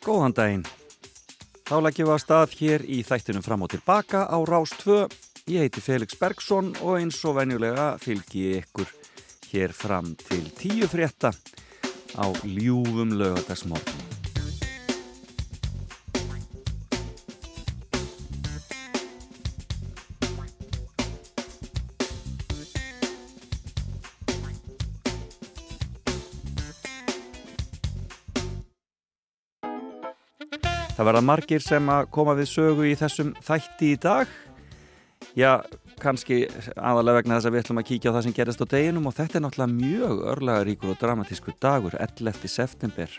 Góðan daginn. Þá leggjum við að stað hér í þættunum fram og tilbaka á Rás 2. Ég heiti Felix Bergsson og eins og venjulega fylgi ykkur hér fram til tíu frétta á ljúfum lögadagsmorgun. Það verða margir sem að koma við sögu í þessum þætti í dag. Já, kannski aðalega vegna þess að við ætlum að kíkja á það sem gerist á deginum og þetta er náttúrulega mjög örlega ríkur og dramatísku dagur, 11. september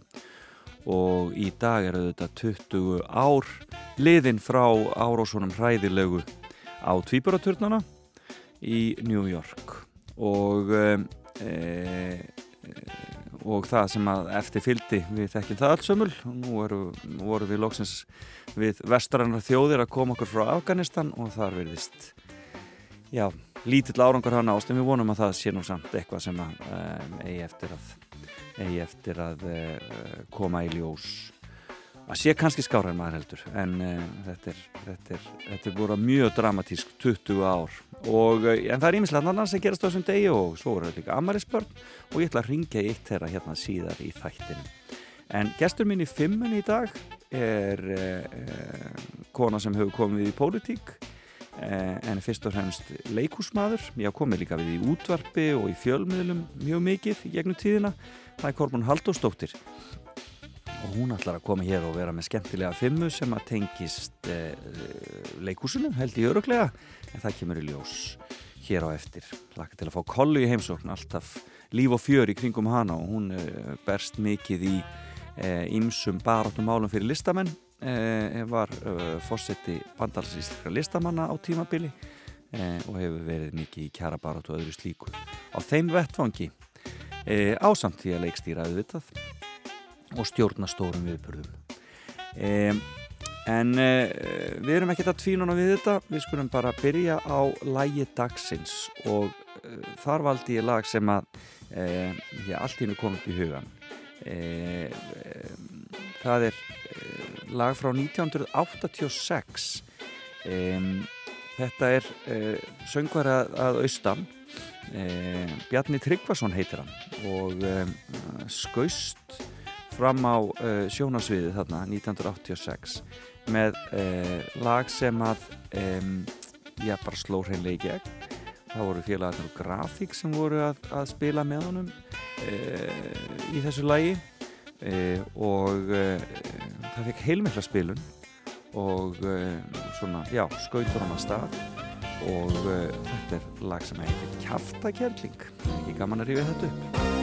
og í dag er þetta 20 ár liðin frá árósunum hræðilegu á Tvíburaturnana í New York og e, e, og það sem að eftir fyldi við þekkjum það alls sömul. Og nú eru, voru við lóksins við vestrannar þjóðir að koma okkur frá Afganistan og þar verðist já, lítill árangur hann ást en við vonum að það sé nú samt eitthvað sem að um, eigi eftir að eigi eftir að uh, koma í ljós að sé kannski skára en maður heldur en uh, þetta er þetta er, þetta er búin mjög dramatísk 20 ár. Og uh, en það er ímislega annan sem gerast á þessum degi og svo eru líka Amarisbörn og ég ætla að ringja eitt þeirra hérna síðar í þættinu en gestur minn í fimmun í dag er kona sem hefur komið í pólitík en fyrst og fremst leikúsmaður ég hafa komið líka við í útvarpi og í fjölmiðlum mjög mikið gegnum tíðina. Það er Kormún Haldósdóttir og hún ætlar að koma hér og vera með skemmtilega fimmu sem að tengist eh, leikúsunum held í öruglega en það kemur í ljós hér á eftir. Laka til að fá kollu í heimsókn. Alltaf líf og fjör í kringum hana og hún eh, berst mikið í ymsum eh, barátum málum fyrir listamenn. Eh, var eh, fósetti bandalsístra listamanna á tímabili eh, og hefur verið mikið í kjara barátu og öðru slíku á þeim vettfangi ásamt því að leikstýra auðvitað og stjórna stórum viðbörðum um, en uh, við erum ekkert að tvínuna við þetta. Við skulum bara byrja á lægi dagsins og uh, þar valdi ég lag sem að uh, já, allt ín er komið upp í hugan það er lag frá 1986 um, þetta er söngvar að, að austan. Bjarni Tryggvason heitir hann og skaust fram á uh, sjónasviðið þarna 1986 með uh, lag sem að um, já bara sló hreinlega í gegn. Það voru félagarnir og grafík sem voru að, að spila með honum uh, í þessu lagi og það fekk heilmikla spilun og svona já skautur hann að stað. Og þetta er lag sem heitir Kjaftakerling. Ekki gaman að rífa þetta upp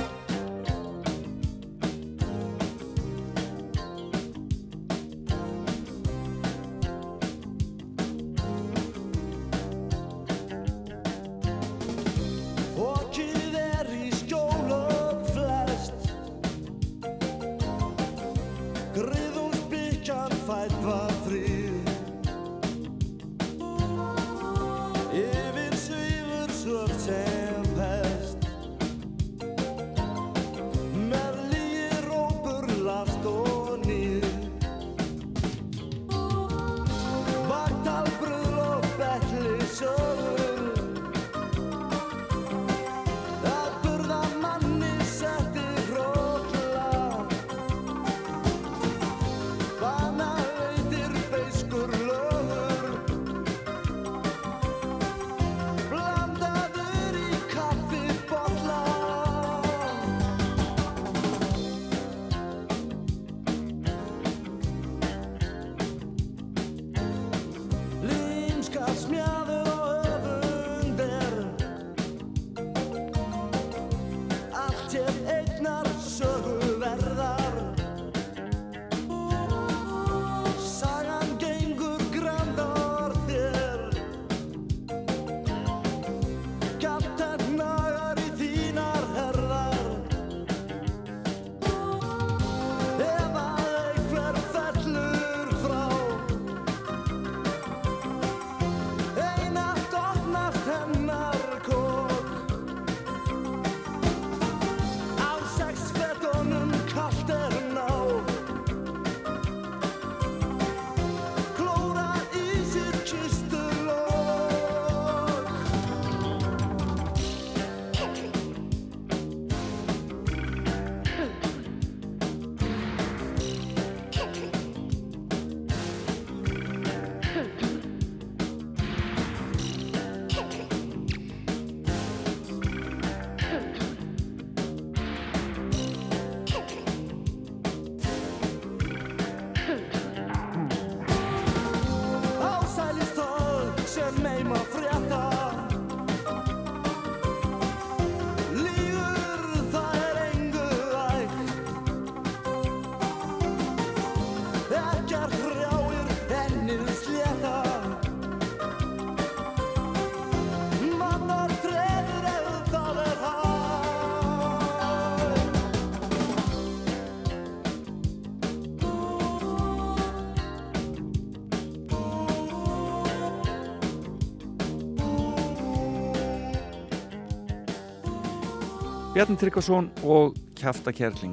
Bjarni Tryggvason og Kjafta Kjærling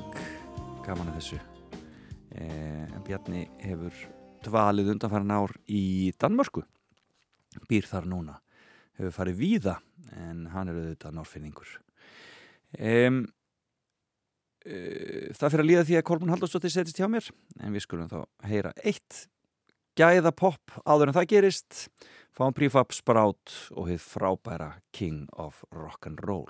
gaman að þessu. Eh, en Bjarni hefur dvalið undanfæra nár í Danmörku. Býr þar núna. Hefur farið víða en hann er auðvitað nórfinningur um, uh, það fyrir að líða því að Kolbjörn Haldurstóttir setist hjá mér en við skulum þá heyra eitt gæða pop áður en það gerist. Fáum prífab sprát og hefð frábæra King of Rock'n'Roll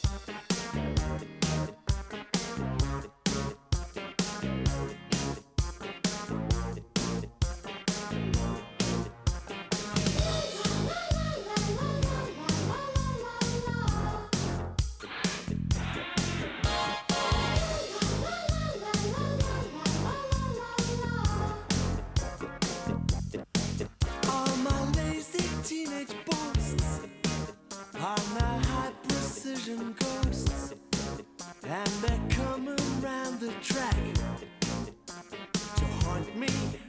illusion ghosts, and they're coming round the track to haunt me.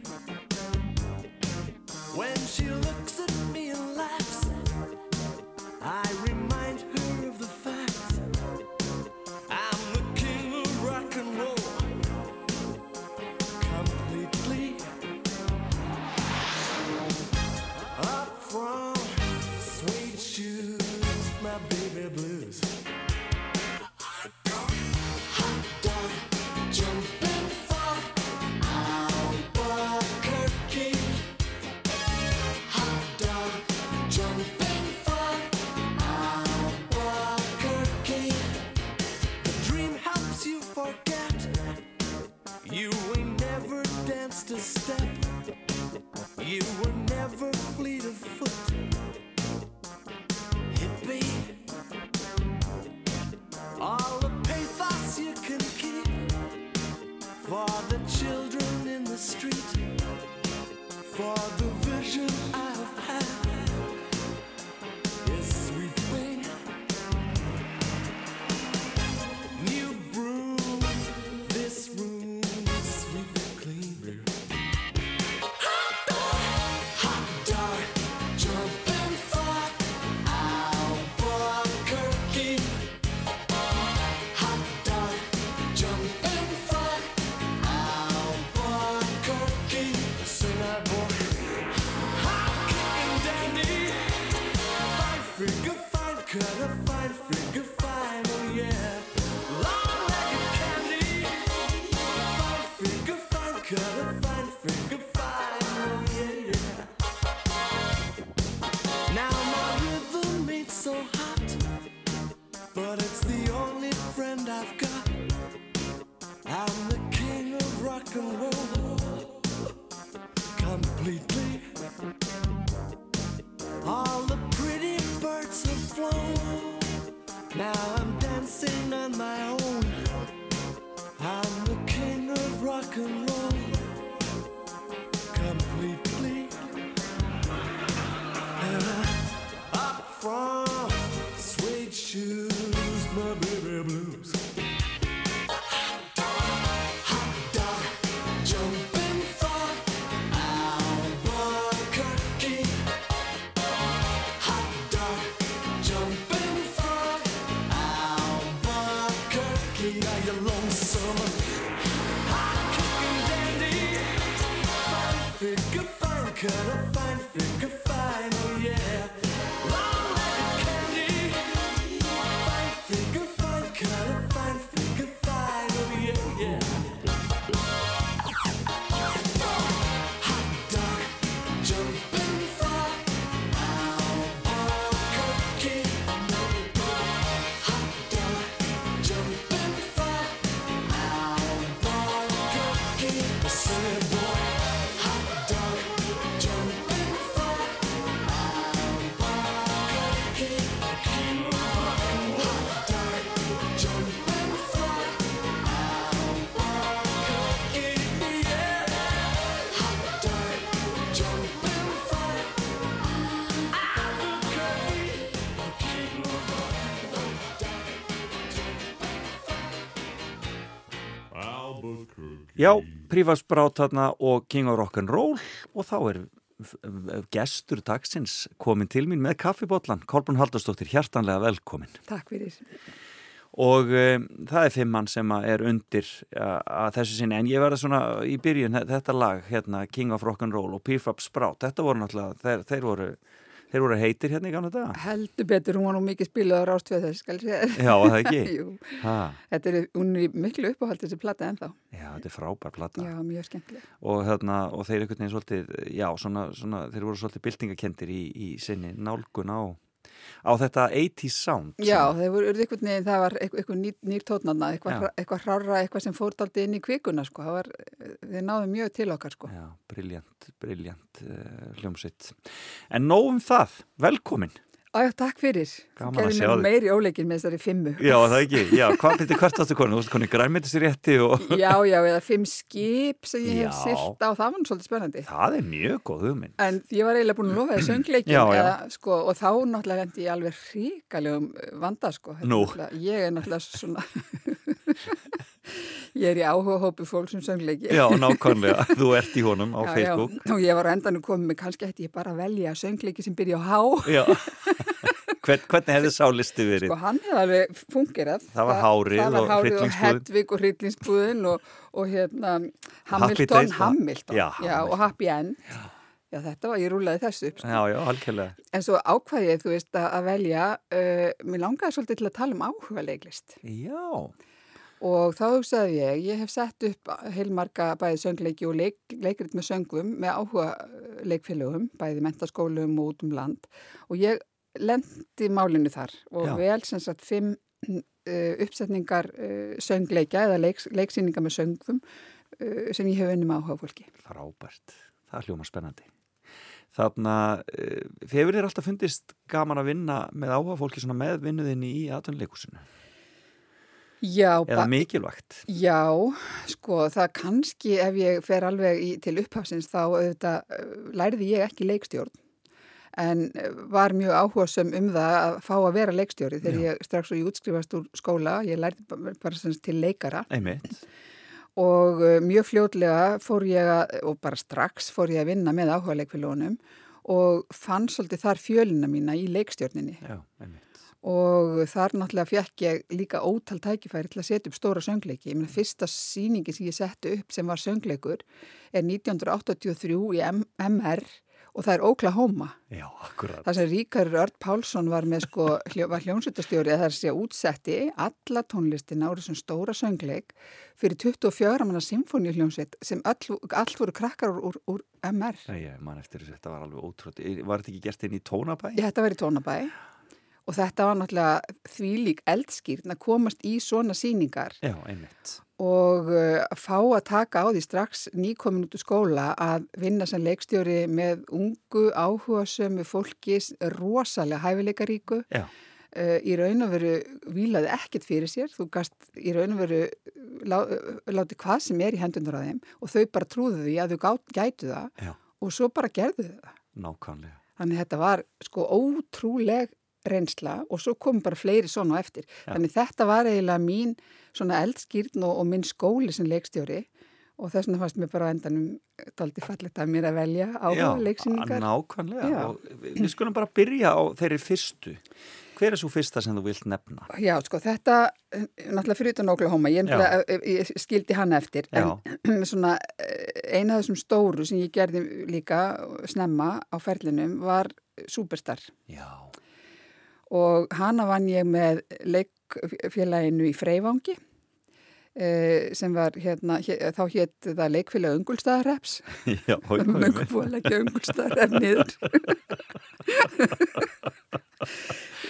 Já, Prífasbrát þarna og King of Rock'n'Roll og þá er gestur dagsins komin til mín með kaffibotlan. Kolbrún Haldarsdóttir, hjartanlega velkomin. Takk fyrir. Og um, það er fimm mann sem er undir að, að þessu sinni, en ég verða svona í byrjun þetta lag, hérna King of Rock'n'Roll og Sprout, þetta voru náttúrulega, þeir, þeir voru Þeir voru heitir hérna í gamla daga? Heldur betur, hún var nú mikið spilaður ástvið þess, skal ég segja. Já, það ekki? Jú, ha. þetta er, hún er miklu uppáhald þessi platta ennþá. Já, þetta er frábær platta. Já, mjög skemmtileg. Og, hérna, og þeir svolítið, já, svona, svona, þeir voru svolítið byltingakendir í, í sinni nálgun á á þetta 80's sound Já, það voru einhvern veginn, það var eitthvað nýr, tótnarna, eitthvað, hrára eitthvað sem fórt inn í kvikuna sko. Var, þeir náðu mjög til okkar sko. Já, briljant, briljant uh, hljómsitt En nógum það, velkomin Æja, takk fyrir. Gaman að sjá þig. meiri óleikin með þessari fimmu. Já, það ekki. Já, hvað byrti hvert ástu konu? Þú veist, konu græmiðtis í rétti og... Já, já, eða fimm skip sem ég hef silt á. Það var svolítið spennandi. Það er mjög góð hugmynd. En ég var eiginlega búin að lofa það söngleikin. Já. Eða, sko, og þá náttúrulega hendi ég alveg ríkalegum vanda, sko. Nú. Ég er náttúrulega svona... Ég er í áhuga hópi fólk sem söngleiki. Já, nákvæmlega. Þú ert í honum á já, Facebook. Já, og ég var endan að koma með kannski ætti ég bara að velja söngleiki sem byrja á há. Já. Hvern, hvernig hefði sálisti verið? Sko hann hefði alveg fungerað. Það var hárið og hryllingsbúðin. Og Hedvig og hryllingsbúðin og, og hérna Hamilton, Hamilton. Já, já, og Happy End. Já. Já, þetta var, ég rúlaði þessu upp. Sko. Já, já, algjörlega. En svo ákvæðið, þú veist, að velja, uh, mér langaði svolítið til að tala um áhuga leiklist. Já. Og þá hugsaði ég, ég hef sett upp heilmarga bæði söngleiki og leik, leikrit með söngum með áhuga leikfélögum, bæði mentaskólum og út um land. Og ég lendi málinu þar og Já. vel sem sagt fimm uh, uppsetningar uh, söngleika eða leik, leiksýningar með söngum uh, sem ég hef unni með áhuga fólki. Frábært, það hljóma spennandi. Þannig að hefur þér alltaf fundist gaman að vinna með áhuga fólki með vinnuðinni í aðtunleikusinu? Já, eða mikilvægt? Já, sko það kannski ef ég fer alveg í, til upphafsins þá auðvitað, læriði ég ekki leikstjórn en var mjög áhugasum um það að fá að vera leikstjóri þegar Já. ég strax og ég útskrifast úr skóla, ég lærði bara til leikara Einmitt. og uh, mjög fljótlega fór ég að, og bara strax fór ég að vinna með áhuga leikfélónum og fann svolítið þar fjölina mína í leikstjórninni Já, og þar náttúrulega fekk ég líka ótal tækifæri til að setja upp stóra söngleiki. Ég meina fyrsta síningi sem ég setti upp sem var söngleikur er 1983 í M MR og það er Oklahoma. Já, akkurat. Það sem Ríkar Ört Pálsson var með sko, var hljómsutastjóri að það er sé að útsetti alla tónlistina úr þessum stóra söngleik fyrir 24 manna symfóni hljómsveit sem all, allt voru krakkar úr, úr, úr MR. Já, mann eftir þess að þetta var alveg ótrútt. Var þetta ekki gert inn í tónabæ? Já, þetta var í tónabæ og þetta var náttúrulega þvílík eldskýrn að komast í svona síningar. Já, og uh, fá að taka á því strax nýkomin út úr skóla að vinna sem leikstjóri með ungu áhugasömu fólki rosalega hæfileikaríku. Uh, í raun og veru vilaði ekkert fyrir sér, þú gast í raun og veru lá, láti hvað sem er í hendunar á þeim og þau bara trúðu því að þau gát, gætu það Já. og svo bara gerðu þau það. Nákvæmlega. Þannig þetta var sko ótrúleg reynsla og svo kom bara fleiri svona á eftir. Ja. Þannig þetta var eiginlega mín svona eldskýrn og, og minn skóli sem leikstjóri og þess vegna fannst mér bara endanum daldi fallit að mér að velja áhuga leiksýningar. Já, nákvæmlega. Og við skulum bara byrja á þeirri fyrstu. Hver er svo fyrsta sem þú vilt nefna? Já, sko, þetta, náttúrulega fyrir utan Oklahoma, ég, ég skildi hann eftir, Já. en svona eina af þessum stóru sem ég gerði líka snemma á ferlinum var Superstar. Já og hana vann ég með leikfélaginu í Freyvangi eh, sem var hérna, hér, þá hétt það leikfélag Ungulstaðarreps Já, hói, hói Möngu búið að leggja Ungulstaðarrep niður.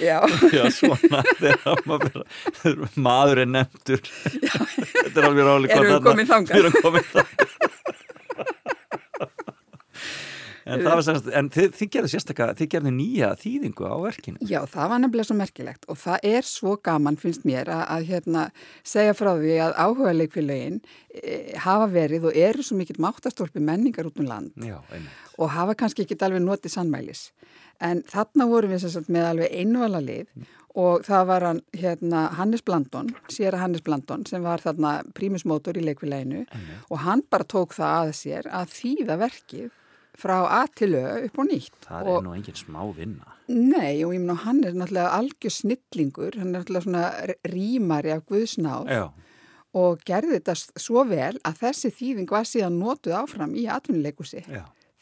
Já. Já, svona þegar maður er nefndur. Þetta er alveg ráðilega Erum við komið þangað Erum við komið þangað En, semst, en þið, þið gerðu sérstaklega, þið gerðu nýja þýðingu á verkinu. Já, það var nefnilega svo merkilegt og það er svo gaman, finnst mér, að, að hérna, segja frá því að áhuga leikfélagin e, hafa verið og eru svo mikill máttastólpi menningar út um land Já, og hafa kannski ekki allveg notið sannmælis. En þarna vorum við sagt, með alveg einvala lið mm. og það var hann, hérna, Hannes Blandon, sér að Hannes Blandon sem var þarna prímusmótor í leikfélaginu mm. og hann bara tók það að sér að þýða verkið frá A til Ö upp og nýtt. Það og, er nú engin smá vinna. Nei, og ég meina, hann er náttúrulega algjör snillingur, hann er náttúrulega svona rýmari af Guðsnáð Já, og gerði þetta svo vel að þessi þýðing var síðan notuð áfram í atvinnuleikusi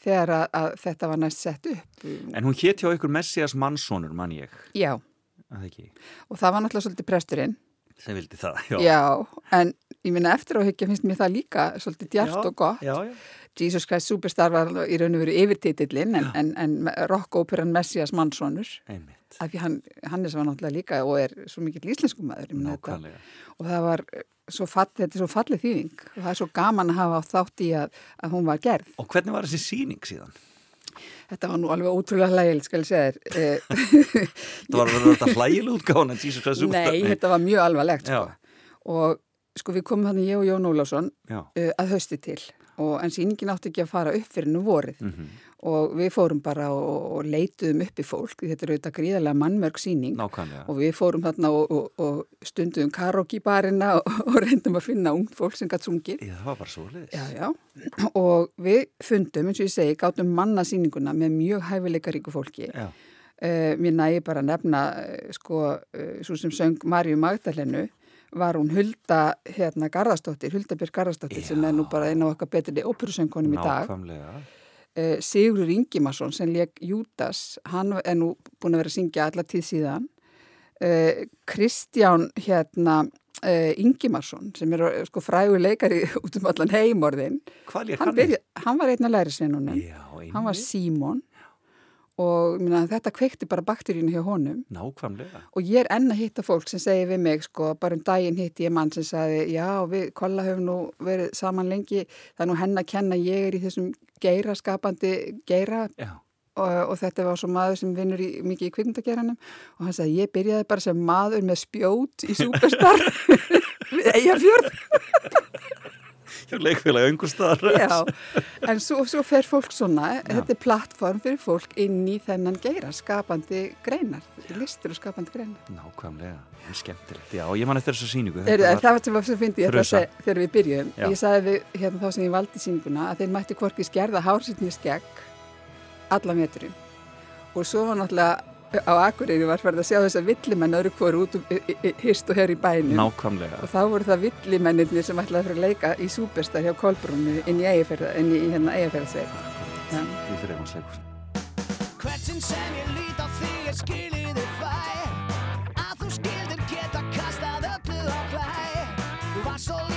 þegar að, að þetta var næst sett upp. En hún hétt hjá ykkur Messias Manssonur, mann ég, Já, að það ekki, og það var náttúrulega svolítið presturinn. sem vildi það. Já, Já, en ég minna eftir á hyggja finnst mér það líka svolítið djart og gott. Já, já. Jesus Christ Superstar var í raun og veru yfirtitillin en, en, en rock-óperan Messias Manssonur af því hann, Hannes var náttúrulega líka og er svo mikill íslensku maður og það var eh, svo fall, þetta er svo fallið þýðing og það er svo gaman að hafa þátt í að, að hún var gerð. Og hvernig var þessi síning síðan? Þetta var nú alveg ótrúlega hlægileg, skal ég segja þér. Eh, Það var verið þetta hlægileg útgáðan en Jesus Christ Superstar. Nei, þetta var mjög alvarlegt sko. Og sko við komum þannig ég og Jón Ólásson uh, að hausti til og en síningin átti ekki að fara upp fyrir nú vorið Mm og við fórum bara og, og leituðum upp í fólk þetta er auðvitað gríðarlega mannmörg síning Nákvæmlega. og við fórum þarna og, og, og stunduðum karaoke í barina og, reyndum að finna ung fólk sem gætt sungið Já, það var bara svo leiðis. Já, já, og við fundum, eins og ég segi, gátum manna síninguna með mjög hæfileikaríku fólki. Já. Uh, mér nægi bara að nefna, uh, sko, uh, svo sem söng Marju Magdalenu, var hún Hulda, hérna, Garðarsdóttir, Huldabjörg Garðarsdóttir, sem er nú bara eina af okkar betri óperusöngkonum í dag. Uh, Sigurður Ingimarsson, sem leik Júdas, hann er nú búin að vera að syngja alla tíð síðan. Uh, Kristján, hérna, uh, Ingimarsson, sem er sko frægur leikari út um allan heimorðin, hann, hann? hann var einn af einmitt. hann var Símon og minna, þetta kveikti bara bakterínu hjá honum. Nákvæmlega. og ég er enn að hitta fólk sem segir við mig sko, bara um daginn hitti ég mann sem sagði já, við kolla höfum nú verið saman lengi. Það er nú henn að kenna ég er í þessum geira skapandi geira. Já. og, og þetta var svo maður sem vinnur mikið í kvikmyndageranum og hann sagði ég byrjaði bara sem maður með spjót í Superstar. Við Eyjafjörð Hjá leikfélagi öngustadar. Já, en svo, svo fer fólk svona, þetta er plattform fyrir fólk inn í þennan geira, skapandi greinar, listur og skapandi greinar. Nákvæmlega. Það er skemmtilegt. Já, ég man eftir þessu síningu. Er, Þetta það var sem var svo fyndið ég segja þegar við byrjuðum. Já. Ég sagði við hérna þá sem ég valdi síninguna að þeir mætti hvorki skerða hársittni skegg alla meturinn. Og svo var náttúrulega á Akureyri var fyrir að sjá þess að villimenn öðru hvoru út um hist og hér í bænum. Nákvæmlega. Og þá voru það villimennir sem ætlaði að fyrir að leika í Súbestar hjá Kolbrúnu inn í Eyjafjörða, inn í, í hérna Eyjafjörðasveit. Já. Við fyrir einhvern segur. Hversin sem ég lít á þig er skilið þig fæ Að þú skildir geta kastað öllu á klæ Þú var svo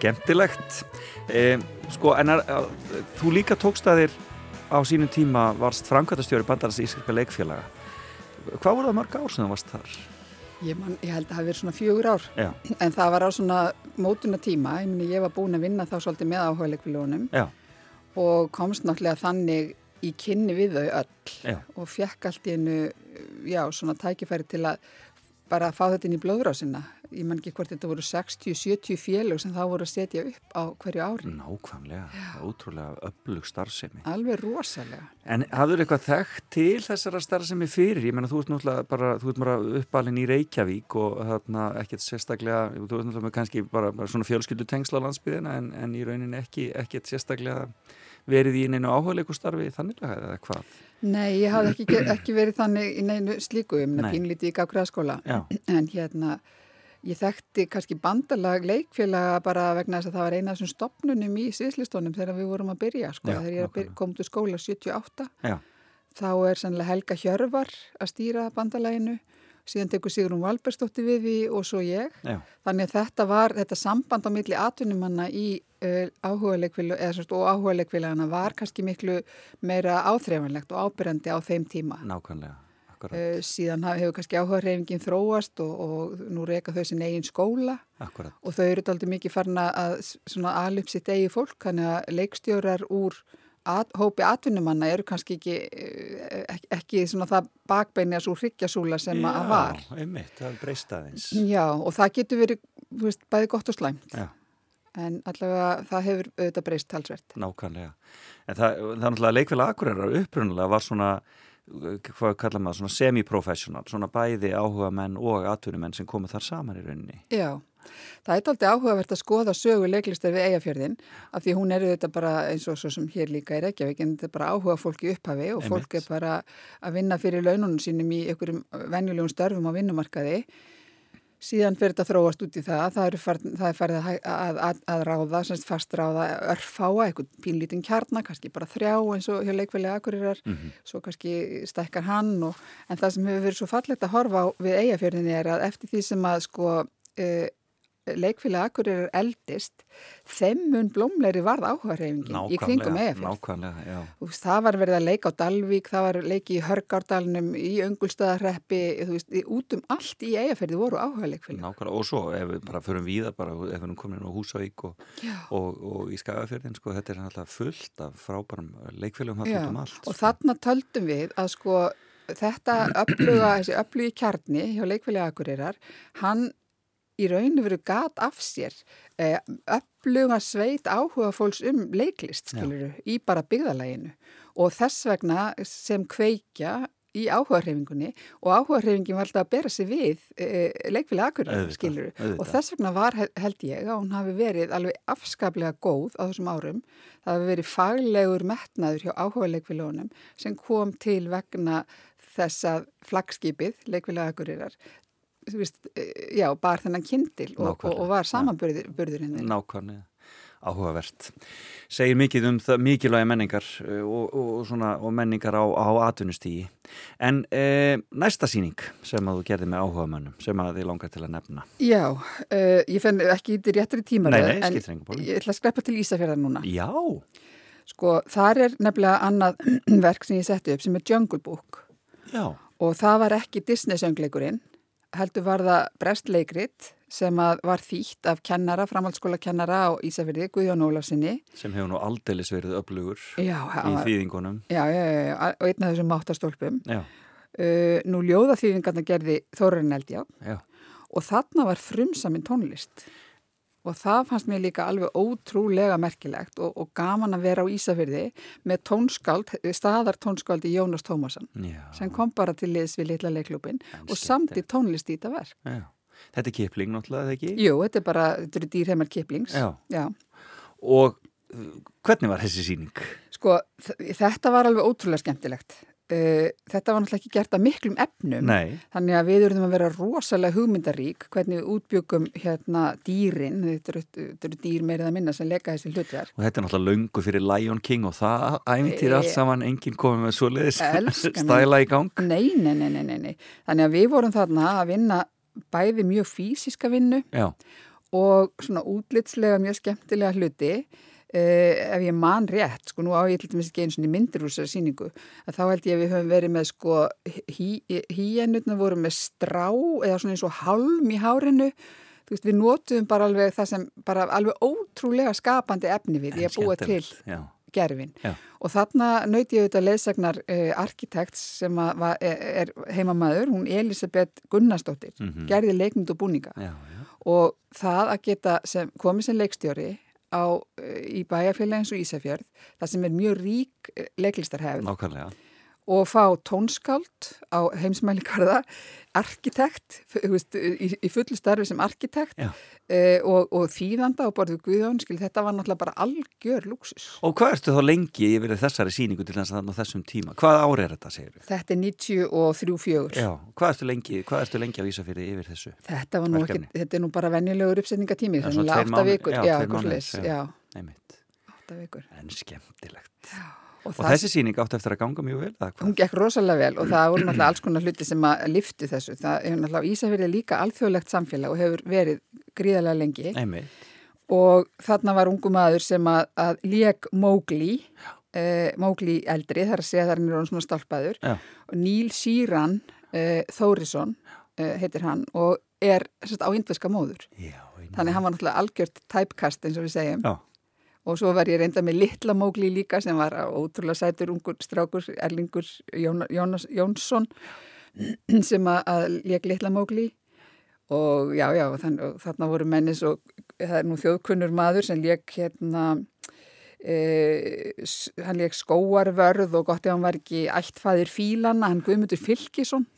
Skemmtilegt. E, sko, en er, þú líka tókst að þér á sínum tíma varst framkvæmtastjóri bandarins íslenska leikfélaga. Hvað voru það mörg ár sem þú varst þar? Ég, man, ég held að það hafi verið svona fjögur ár Já. en það var á svona mótuna tíma ég, meni, ég var búin að vinna þá svolítið með áhugalegfélónum Já. og komst náttúrulega þannig í kynni við þau öll Já. og fekk allt í einu já, svona tækifæri til að bara fá þetta inn í blóðrásina ég man ekki hvort þetta voru 60-70 félög sem þá voru að setja upp á hverju ári Nákvæmlega. Ótrúlega öflug starfsemi. alveg rosalega En hafður eitthvað þekkt til þessara starfsemi fyrir? Ég menna, þú ert náttúrulega bara, þú ert bara uppalinn í Reykjavík og þarna ekkert sérstaklega, þú ert náttúrulega með kannski bara, bara svona fjölskyldu tengsla á landsbyðina en, en í rauninni ekki, ekkert sérstaklega verið í neinu áhugaleikustarfi þannig eða hvað? Nei, ég hafði ekki, ekki verið þannig í neinu slíku, ég meina Nei. pínlítið í gafgræðaskóla Já, en hérna ég þekkti kannski bandalag leikfélaga bara vegna þess að það var eina af þessum stopnunum í síðslistónum þegar við vorum að byrja sko, Já, þegar ég nákvæmlega. kom til skóla 78 já, þá er sannlega Helga Hjörvar að stýra bandalaginu síðan tekur Sigrun Valbergsdóttir við því og svo ég. Já, þannig að þetta var, þetta samband á milli atvinnumanna í uh, og áhugalegfélagana var kannski miklu meira áþreifanlegt og ábyrjandi á þeim tíma. Nákvæmlega, akkurat, Uh, síðan hefur kannski áhugareifingin þróast og, og nú reyka þau sin eigin skóla akkurat. og þau eru aldrei mikið farin að alip sitt eigi fólk, þannig að leikstjórar úr at, hópi atvinnumanna eru kannski ekki, eh, ekki, ekki svona það bakbeini að svo hryggjasúla sem að var. Já, einmitt, það er breyst aðeins. Já, og það getur verið veist, bæði gott og slæmt, Já, en allavega það hefur auðvitað breyst talsvert. nákvæmlega. En það, það er náttúrulega leikfélag Akureyrar upprunalega var svona, hvað kallar maður, svona semi-professional, svona bæði áhuga menn og atvinnumenn sem komu þar saman í rauninni. Já, það er aldrei áhugavert að skoða sögu leiklistar við eigafjörðin af því hún er auðvitað bara eins og svo sem hér líka í Reykjavík en þetta er bara áhuga fólk í upphafi og fólk Einmitt. er bara að vinna fyrir laununum sínum í einhverjum venjulegum störfum á vinnumarkaði. Síðan fyrir þetta þróast út í það, það, farið, það er farið að, að, að, ráða, semst fast ráða örfáa, einhvern pínlítinn kjarnar, kannski bara þrjá eins og hjá leikvelið akkurirar, svo kannski stækkar hann og, en það sem hefur verið svo fallegt að horfa á við eigafjörðinni er að eftir því sem að sko uh, leikfélagi akkurirar eldist, þeim mun blómleiri varð áhugareyfingin í kringum. Þú veist, það var verið að leika á Dalvík, það var leiki í Hörgárdalnum, í Öngulstaðarreppi, þú veist, út um allt í eigafjörði voru áhuga leikfélag. Nákvæmlega, og svo ef við bara förum víða, bara ef við erum komin inn á Húsavík og, og, og í Skagafjörðin, sko, þetta er alltaf fullt af frábærum leikfélagum Já, alltaf um allt. og þarna töldum við að sko þetta öfluga, þessi öflugi kjarni hjá leikfélagi Akureyrar, hann í rauninu verið gat af sér eh, öfluga sveit áhuga fólks um leiklist, skiluru, í bara byggðalæginu og þess vegna sem kveikja í áhugahreyfingunni og áhugahreyfingin var alltaf að bera sig við e, leikfélagi Akureyrar, Auðvitað, skiluru, og þess vegna var hel- held ég að hún hafi verið alveg afskaplega góð á þessum árum. Það hafi verið faglegur metnaður hjá áhuga leikfélagunum sem kom til vegna þess að flaggskipið, leikfélaga Akureyrar, veist, eh, já, bar þennan kindil og, og, var samanburðurinn þeirra. Nákvæmlega, áhugavert. Segir mikið um það mikilvægi menningar uh, og, og, og, svona, og menningar á, á atvinnustígi. En e, næsta síning sem að þú gerði með áhugamönnum, sem að þið langar til að nefna. Já, uh, ég fenn ekki í réttri tíma Nei, nei, en ég ætla að skreppa til Ísafjörðar núna. Já, Sko, þar er nefnilega annað verk sem ég setti upp sem er Jungle Book já, og það var ekki Disney-söngleikurinn, heldur var það brestleikrit sem var þýtt af kennara, framhaldsskóla kennara á Ísafjörði, Guðjón Ólafsinni. sem hefur nú aldeilis verið öflugur Já, í þýðingunum. já, já, já, og einn af þessum máttastólpum. Uh, nú ljóðaþýðingarna gerði Þórarinn Eldjá já, og þarna var frumsamin tónlist og það fannst mér líka alveg ótrúlega merkilegt og, og gaman að vera á Ísafyrði með tónskáld, staðar tónskáldi Jónas Tómasson já. sem kom bara til liðs við litla leiklúpin og samti tónlist í þetta verk. já. Þetta er kipling náttúrulega, eða ekki? Jú, þetta er bara, þetta eru dýrheimar kiplings. Já. Já. Og uh, hvernig var þessi síning? Sko, þetta var alveg ótrúlega skemmtilegt. Uh, þetta var náttúrulega ekki gert af miklum efnum. Nei, Þannig að við erum að vera rosalega hugmyndarík hvernig við útbyggum hérna dýrin, þetta eru, þetta eru dýr meirið að minna sem leika þessi hlutverk. og þetta er náttúrulega löngu fyrir Lion King og það æmyndir allt E- saman, enginn komið með svoleiðis Elskan mín. stæla í gang. Nei, nei, nei, nei, nei. Þannig að við vorum þarna að vinna bæði mjög fysiska vinnu Já, og svona útlitslega mjög skemmtilega hluti. Uh, ef ég man rétt, sko nú á ég til dæmis ekki einu svona myndir úr þessari síningu, að þá held ég að við höfum verið með sko híennutna voru með strá eða svona eins og hálm í hárinu þú veist, við notuðum bara alveg það sem bara alveg ótrúlega skapandi efni við, ég að búa til. Já, gerfin Já. og þarna nöyti ég auðvitað leðsagnar uh, arkitekts sem að, var, er, er heimamaður, hún Elisabeth Gunnarsdóttir, Mhm. gerði leikmynd og búninga já. og það að geta sem, komið sem leikstjóri á, uh, í bæjarfélagi eins og Ísafjörð, það sem er mjög rík uh, leiklistarhefð nákvæmlega. Og fá tónskáld á heimsmælikarða, arkitekt, í, í fullu starfi sem arkitekt Já. uh, og, og þýðanda og borðið Guðjón, skil, þetta var náttúrulega bara algjör lúksus. Og hvað ertu þá lengi yfir þessari síningu til að þannig þessum tíma? Hvað ári er þetta, segir við? Þetta er 93-4. Já, hvað ertu lengi, hvað ertu lengi að vísa fyrir yfir þessu? Þetta var nú ekki, þetta er nú bara venjulegur uppsetningatími, tveir átta mánuðir, vikur. já, Já, já. já, Einmitt. En skemmtilegt. Og, Og þessi síning átti eftir að ganga mjög vel, hún gekk rosalega vel og það voru náttúrulega alls konar hluti sem að liftu þessu. Það er náttúrulega Ísafjörði líka alþjóðlegt samfélag og hefur verið gríðarlega lengi. Einmitt. og þarna var ungu maður sem að, að lék Mowgli uh, Mógli eldri, þar að segja þar hann er svona stálpaður. Já. og Níl Síran uh, Þórisson uh, heitir hann og er sérst, á indveska móður. Já, þannig hann var náttúrulega algjört typecast eins og við segjum. Já, og svo var ég reynda með litla Mógli líka sem var ótrúlega sætur ungur strákur Erlingur Jón, Jónas, Jónsson sem að, leik litla Mógli og já, já, þann, þarna voru mennis og það er nú þjóðkunnur maður sem leik hérna e, hann leik skóarvörð og gott ef hann var ekki ættfæðir fílana, hann Guðmundur Fylkisson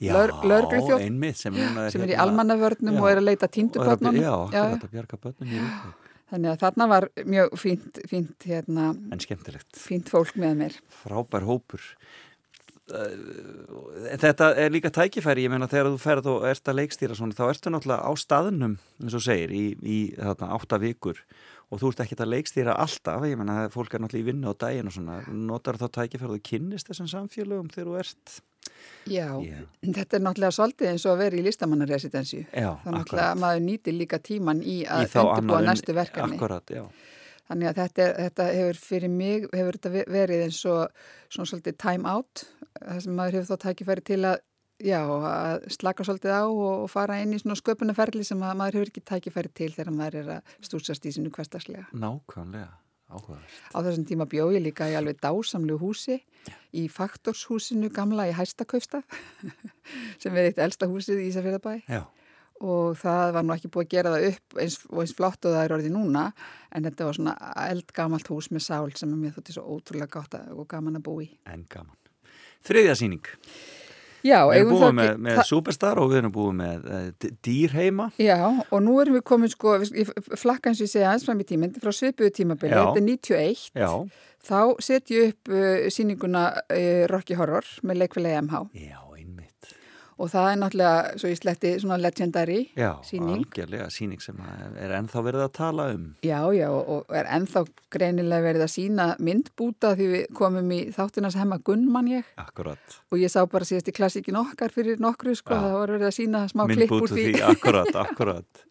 einmitt sem, er í hérna- almannavörnum og er að leita er tíndubötnunum Já, akkurat að bjarga börnum í Reykjavík. Þannig að þarna var mjög fínt, fínt, hérna, fínt fólk með mér. Frábær hópur. Eh, Þetta er líka tækifæri, ég meina þegar þú ferð og ert að leikstýra svona, þá ertu náttúrulega á staðnum, eins og segir, í, í þarna, átta vikur og þú ert ekkert að leikstýra alltaf, ég meina fólk er náttúrulega í vinnu á daginn og svona, notar þá þú kynnist þessum samfélögum þegar þú ert? Já, Já. þetta er náttúrulega svolítið eins og að vera í listamannaresidensi Já, þannig náttúrulega að maður nýtir líka tíman í Í að þá undirbúa næstu verkefni. Akkurat, já, þannig að þetta, er, þetta hefur fyrir mig hefur þetta ve- verið eins og svona svolítið time out það sem maður hefur þá tækifæri til að já, að slaka svolítið á og, fara inn í svona sköpunarferli sem að maður hefur ekki tækifæri til þegar maður er að stúsast í sinu hversdagslega nákvæmlega áhugavert. Á þessum tíma bjó ég líka í alveg dásamlu húsi í Faktorshúsinu gamla í Hæstakaufstaf sem er eitt elsta húsið í Ísafjörðabæ Já, og það var nú ekki búið að gera það upp eins, og eins flott og það er orðið núna en þetta var svona eldgamalt hús með sál sem mér þótti svo ótrúlega gátt að, og gaman að bú í. en gaman. Þriðja sýning. Já, Við erum búið með, með Superstar og við erum búið með uh, dýr heima. Já, og nú erum við komin sko, við- flakka eins og ég segja aðeins fram í tíminn, frá svipuðu tímabili, þetta er 91, Já, þá set ég upp uh, sýninguna uh, Rocky Horror með leikfélagi MH já. Og það er náttúrulega, svo ég sletti, svona legendary Já, sýning. algjörlega sýning sem er ennþá verið að tala um. Já, já, og er ennþá greinilega verið að sína myndbúta því við komum í þáttunars hemma Gunnmann ég Akkurat. og ég sá bara síðast í klassíkin okkar fyrir nokkru sko, Já. það var verið að sína smá klipp úr Myndbútu því. því, akkurat, akkurat.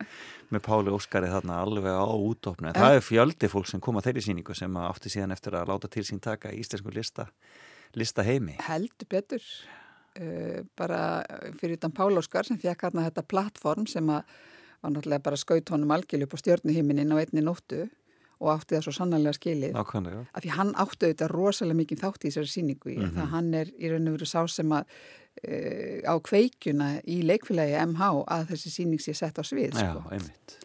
Með Páli Óskari þarna alveg á útofnu. Það er fjöldi fólk sem kom að þeirri sýningu sem átti síðan eftir að láta til sín taka í íslensku uh, bara fyrir utan Pál Óskar sem fekk hérna þetta plattform sem að var náttúrulega bara skaut honum algjörlu upp á stjörnuhiminin á einni nóttu og átti það svo sannanlega skilið. Nákvæmlega. af því hann áttu auðvitað rosalega mikið þátt í þessari síningu mm Mhm. það hann er í raun og veru sá sem að uh, á kveikjuna í leikfélagi MH að þessi síning sé sett á svið Já, sko. einmitt.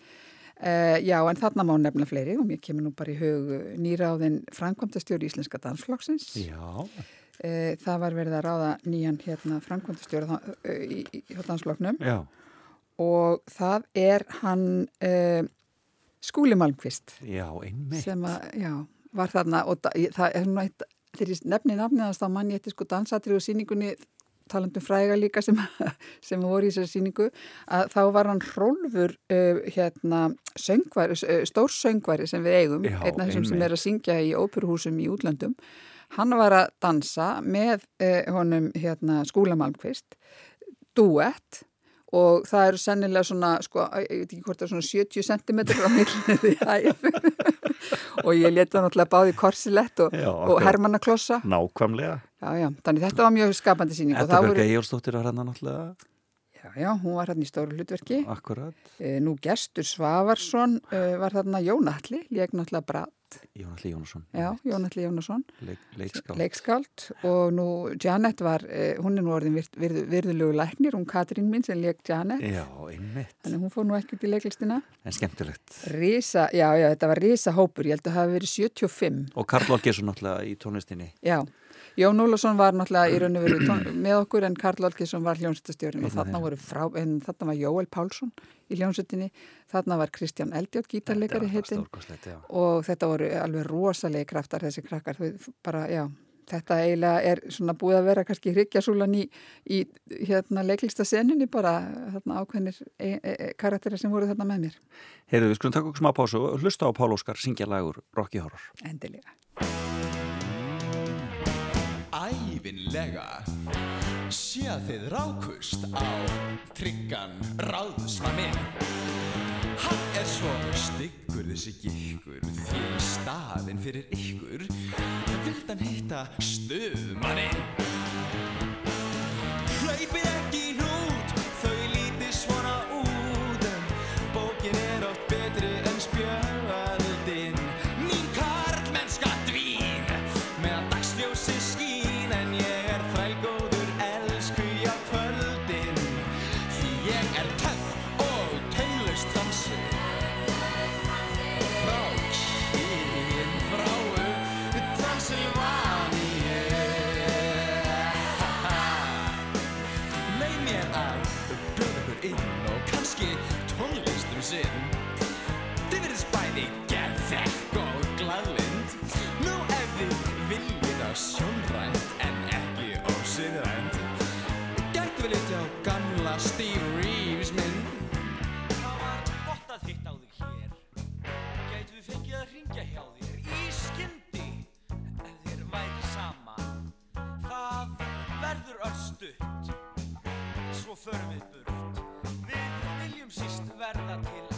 uh, já en þarna má nefna fleiri og mér kemur nú bara í hug nýráðin framkvæmdastjóri Íslenska dansflokksins Já, það var verið að ráða nýjan hérna framkvæmdastjóri uh, í, í, í já, og það er hann uh, Skúli Malmqvist. Já, einmitt. sem að, já, var þarna og da, það er svona eitt, ég nefni nafniðast á manni eftir sko dansatri og síningunni talandum fræga líka sem, sem voru í þessari síningu, að þá var hann Rólfur uh, hérna söngvari, uh, stór söngvari sem við eigum, Já, einn af þessum sem er að syngja í óperuhúsum í útlöndum hann var að dansa með uh, honum hérna Skúla Malmqvist duett og það eru sennilega svona, sko, ég veit ekki hvort það er svona 70 cm á hæf og ég leta náttúrulega báði korsilett og, og hermannaklossa Nákvæmlega. já, já, þannig þetta var mjög skapandi síning það Björg voru, Egilsdóttir var hérna náttúrulega. já, já, hún var hérna í stóru hlutverki Akkurat. e, nú gestur Svavarsson e, var þarna Jónatli, lék náttúrulega Jónatli Jónasson. já, Jónatli Jónasson. Leik, leikskáld. leikskáld. Og nú Janet var, e, hún er nú orðin virð, virð, virðulegu læknir, hún Katrín minn sem lék Janet, Já, einmitt. þannig hún fór nú ekki út í leiklistina. En skemmtilegt. Rísa, já, já, þetta var rísa hópur, ég held að það hafi verið 75 Og Karl Olgesson náttúrulega í tónlistinni. Já, Jón Ólafsson var náttúrulega í raun og veru með okkur en Karl Olgesson var hljómsveitastjórin og þarna voru frá, en þarna var Jóel Pálsson í hljómsveitinni, þarna var Kristján Eldjátt gítarleikari heitin og þetta voru alveg rosalegi kraftar þessi krakkar, þau bara, já, þetta eiginlega er svona búið að vera kannski hryggjasúlan í, í hérna leiklista seninni bara þarna ákveðnir e, e, e, karakterir sem voru þarna með mér, Heyrðu, við skulum taka okkur smá pásu og hlusta á Pál Óskar syngja lagur Rocky Horror. endilega. Ævinlega sé að þið rákust á tryggan ráðsmann minn. Hann er svo styggur þessi gikkur því í staðin fyrir ykkur vildi sjaldan hitta förum við burt. Við viljum síst verða til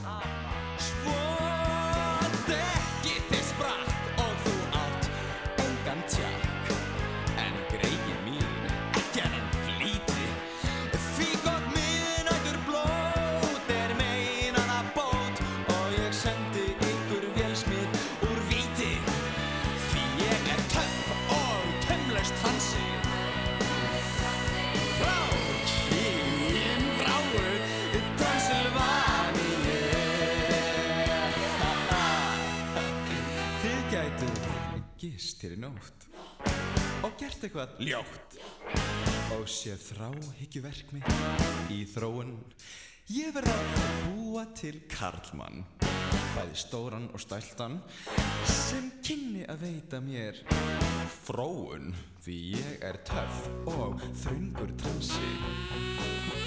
gist hér í nótt. Og gert eitthvað ljótt. Og séð þráhyggjuverk mitt í þróun. Ég verð að búa til karlmann. Bæði stóran og stæltan sem kynni að veita mér fróun. Því ég er töff og þröngur transi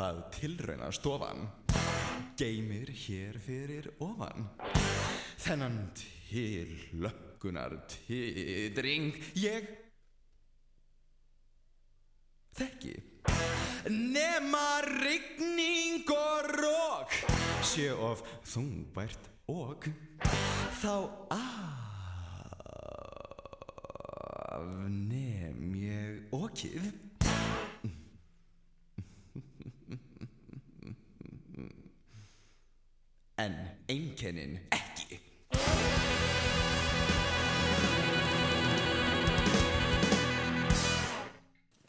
hvað tilrauna stofan. Geymir hér fyrir ofan. Þennan tillökkunar titring ég þekki. Nema rigning og rók sé of þungbært og þá afnem ég okið en einkennin ekki.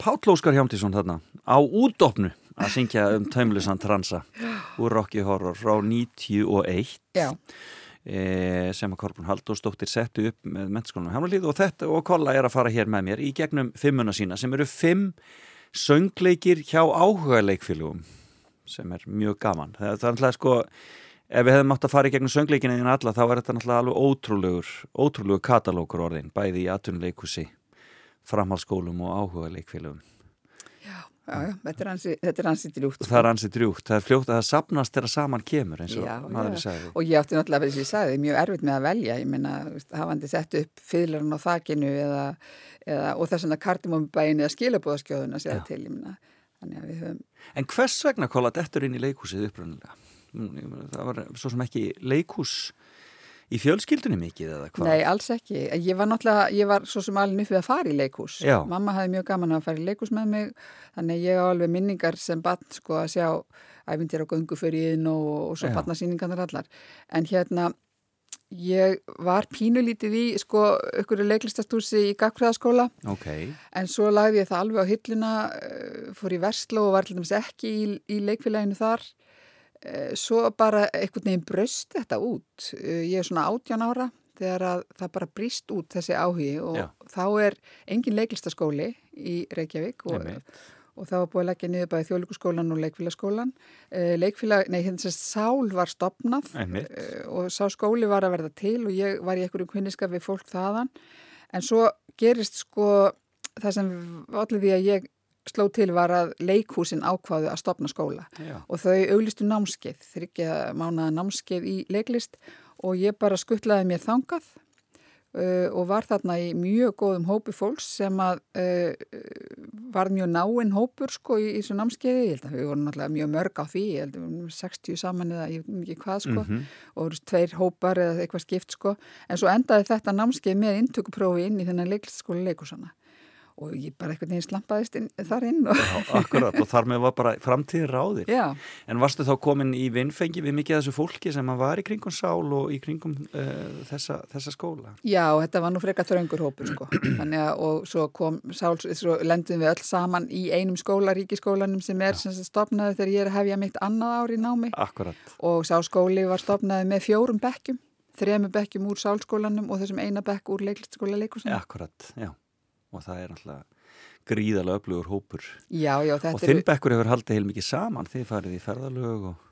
Páll Óskar Hjámtísson þarna á útdopnu að syngja um taumlusan transa úr Rocky Horror frá 91 Já, e, sem að Korbun Halldórsdóttir settu upp með mennskólanum Hamralíð og þetta og Kolla er að fara hér með mér í gegnum fimmuna sína sem eru fimm söngleikir hjá áhuga leikfélugum sem er mjög gaman. Það, það er alltaf sko ef við hefðum átt að fara í gegnum söngleikina en alla þá er þetta náttúrulega alveg ótrúlegur ótrúlegur katalókur orðin bæði í atvinnuleikusi framhaldsskólum og áhuga leikfélugum já, já, þetta er ansi, þetta er ansi drjúkt. það er ansið drjúkt, það er fljótt að það sapnast þegar saman kemur eins og Já, maður já. sagði Og ég átti náttúrulega, þess að ég sagði, mjög erfitt með að velja. Ég veist, hafandi sett upp fyrirlarinn á þakinu eða, eða, og þess vegna kardimómubæin eða skilabóðaskjóðun að segja Já. til, ég að við höfum, En hvers vegna kolla dettur inn í leikhúsið upprunnilega? Það var svo sem ekki leikhús í fjölskyldunni mikið eða hvað? nei, alls ekki. Ég var náttúrulega, ég var svo sem alveg nýfið að fara í leikhús. Já. Mamma hafði mjög gaman að fara í leikhús með mig, þannig ég á alveg minningar sem barn, sko, að sjá æfindir á göngu fyrir inn og, og svo barnasýningarnar allar. En hérna, ég var pínulítið í, sko, ykkur leiklistastúsi í Gagfræðaskóla Ok, En svo lagði ég það alveg á hilluna, eh, fór í Vestló og var ekki í, í leikfélaginu þar. Eh, Svo bara einhvern veginn bröst þetta út. Eh, Ég er svona 18 ára þegar að það bara brýst út þessi áhugi og Já. þá er engin leiklistaskóli í Reykjavík og, og það var búið að leggja niður bæði þjóðlíkuskólan og leikfélagskólan. Eh, Leikfélag, nei, hérna sem Sál var stopnað Einmitt. og sá skóli var að verða til og ég var í einhverjum kvinniska við fólk þaðan en svo gerist sko það sem allir því að ég sló til var að leikhúsin ákvaðu að stopna skóla. Já. og þau auglistu námskeið, þryggja mánaða námskeið í leiklist. Og ég bara skuttlaði mér þangað uh, og var þarna í mjög góðum hópi fólks sem að uh, var mjög náinn hópur sko í, í þessu námskeiði, ég held að við vorum náttúrulega mjög mörg á því, ég held að við vorum 60 saman eða ég veit ekki hvað sko. Mhm. og voru tveir hópar eða eitthvað skipt sko. En svo endaði þetta námskeið með inntökuprófi inn í þennan leiklistskóla leikusana og ég bara eitthvað neginn slampaðist inn, þar inn og Já, akkurat og þar með var bara framtíðin ráðir já, En varstu þá komin í vinnfengi við mikið af þessu fólki sem var í kringum sál og í kringum uh, þessa, þessa skóla? já, þetta var nú frekar þröngur hópur sko þannig að og svo kom sál, svo lendum við öll saman í einum skóla, ríkiskólanum sem er sem stopnaði þegar ég er að hefja mitt annað ár í námi Akkurat. og sá skóli var stopnaði með fjórum bekkjum þremu bekkjum úr sálskólanum og þessum eina bekk úr Akkurat, já. Og það er náttúrulega gríðalega öflugur hópur. já, já, Og þetta þinn bekkur hefur haldið heil mikið saman. Þið farið í ferðalög og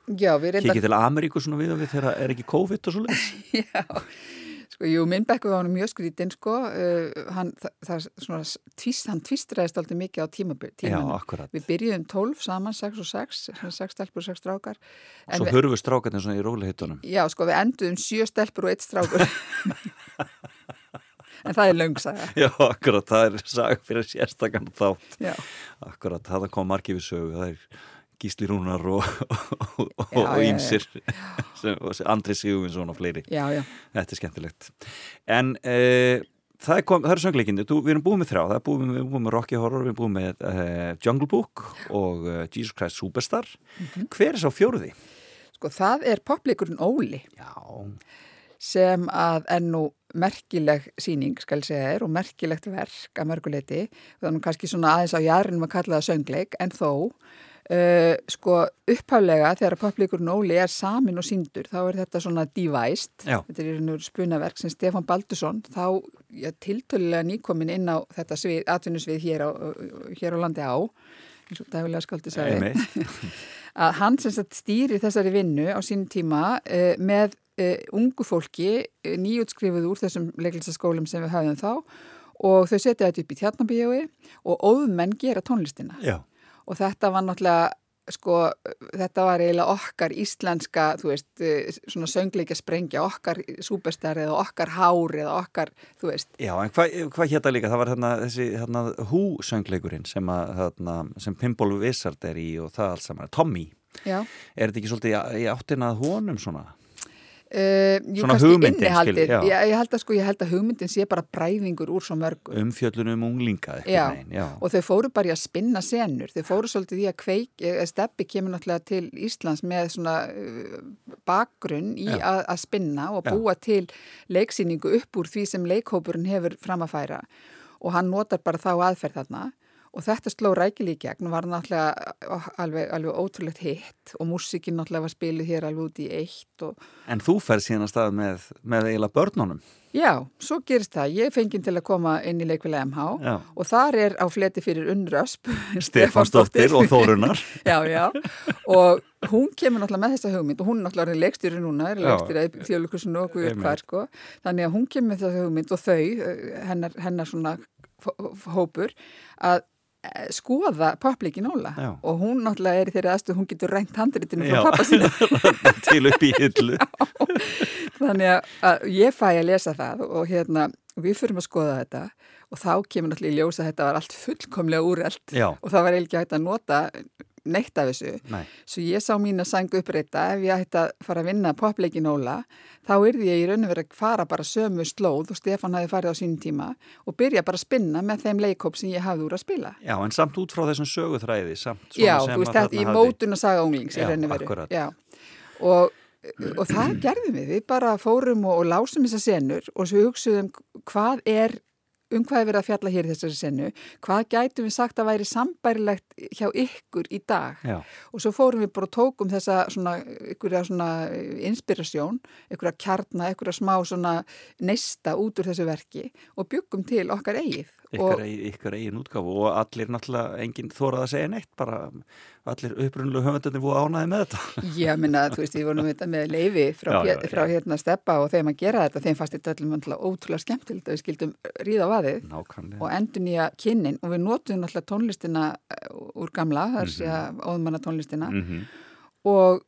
reyndar kikið til Ameríku svona við og við þegar er ekki COVID og svo leiðis. Já, sko, jú, minn bekku var hann mjög skrítinn, sko, uh, hann, það, það svona, tvist, hann tvistræðist aldrei mikið á tímanum. Við byrjuðum 12 saman, 6 og 6, svona 6 stelpur og 6 strákar. En Svo við, hurfu strákarnir svona í rólihittunum. já, sko, við enduðum 7 stelpur og 1 strákur. en það er löngsaga. Já, akkurat, það er saga fyrir sérstakann þátt. Já, Akkurat, það kom margir við sögu, það er Gísli Rúnar og, og, og, Já, og já, já. Ímsir, sem, og Andri Sigurvinsson og fleiri. já, já. Þetta er skemmtilegt. En uh, það, er kom, það eru söngleikindi, Þú- við erum búið með það er búið við erum búið með Rocky Horror, við erum búið með uh, Jungle Book og uh, Jesus Christ Superstar. Mhm. Hver er sá fjóruði? Sko, það er popleikurinn Óli. Já, sem að er nú merkileg síning, skal segja þér, og merkilegt verk að mörguleiti. Er nú kannski svona aðeins á jarðinum að kalla það söngleik, en þó, uh, sko, upphaflega þegar poplíkurinn Óli er samin og síndur, þá er þetta svona. Já. Þetta er einhver spunaverk sem Stefán Baldursson, þá ja, tiltölulega nýkomin inn á þetta svið, atvinnusvið hér á, hér á landi á, eins og dæfilega skaldi sagði að hann sem stýri þessari vinnu á sínum tíma uh, með ungu fólki uh, nýjútskrifuð úr þessum leiklistaskólum sem við höfum þá og þau setja þetta upp í tjarnabíjói og óðmenn gera tónlistina Já, og þetta var náttúrulega sko, þetta var eiginlega okkar íslenska, þú veist, uh, svona söngleikja sprengja, okkar súperstar eða okkar hár eða okkar, þú veist Já, en hvað hva hétta líka? Það var hérna þessi hérna, Who söngleikurinn sem, að, hérna, sem Pimple Wizard er í og það allt saman. Tommy, já, er þetta ekki svolítið í- í áttina að honum svona? Uh, jú, Svona hugmyndin, skilur, já. ég, ég held að sko, ég held að hugmyndin sé bara bræðingur úr svo mörgu Umfjöllunum unglinga Já. neginn, já. og þau fóru bara í að spinna senur þau fóru svolítið í að kveik eh, Steppi kemur náttúrulega til Íslands með svona uh, bakgrunn í Já. að, að spinna og Já. búa til leiksýningu upp úr því sem leikhópurinn hefur fram að færa og hann notar bara þá aðferð þarna og þetta sló rækili í gegn og var náttúrulega alveg, alveg ótrúlegt hitt. Og músikin náttúrulega var spiluð hér alveg út í eitt og En þú ferð síðan að stað með, með eiginlega börnunum. já, svo gerist það. Ég fengið til að koma inn í leikvila MH Já. og þar er á fleti fyrir Unnrösp Stefansdóttir og Þórunar. já, já, og hún kemur náttúrulega með þessa hugmynd. Og hún er náttúrulega orðin leikstýri núna, er leikstýri þjóðlukursinu og guður hvar, sko. Þannig að hún kemur með þessa hugmynd og þau eh, hennar, hennar svona hópur að skoða popleikin Óla Já. og hún náttúrulega er í þeirri aðstöð hún getur reynt handritinu frá pappa sínu til upp í hillu. þannig að, ég fæ að lesa það og hérna við fyrum að skoða þetta og þá kemur náttúrulega í ljós að þetta var allt fullkomlega úrelt Já. og það var eiginlega hægt að nota neitt af þessu Nei. Svo ég sá mín að sanga uppreita ef ég ætti að fara að vinna popleikin Óla þá yrði ég í raun og verið að fara bara sömu slóð og Stefán hafi farið á sínum tíma og byrja bara að spinna með þeim leikóp sem ég hafði úr að spila. Já, en samt út frá þessum svona Já, þú veist þetta í hafði- mótun að saga unglings Já, og akkurat. Já, og, og það gerðum við. Við bara fórum og, og lásum þessar senur og svo hugsuðum hvað er um hvað er verið að fjalla hér í þessari senu, hvað gætum við sagt að væri sambærilegt hjá ykkur í dag? Já, og svo fórum við bara og tókum þessa svona, ykkurja svona inspirasjón, ykkurja kjarna, ykkurja smá svona neista út úr þessu verki og byggum til okkar eigið ykkar, og, ykkar eigin útgáfu og allir náttúrulega enginn þórað að segja neitt bara allir upprunnulega höfundandi voru ánaði með þetta. Já, minna, þú veist, við vorum þetta með leifi frá, Já, já, já, frá hérna steppa og þeim að gera þetta, þeim fannst þetta öllum náttúrulega ótrúlega skemmtilegt við skildum ríða á Nákvæmlega. og endur nýja kynnin. Og við notum náttúrulega tónlistina eh, úr gamla, það er sé að óðmanna tónlistina mm og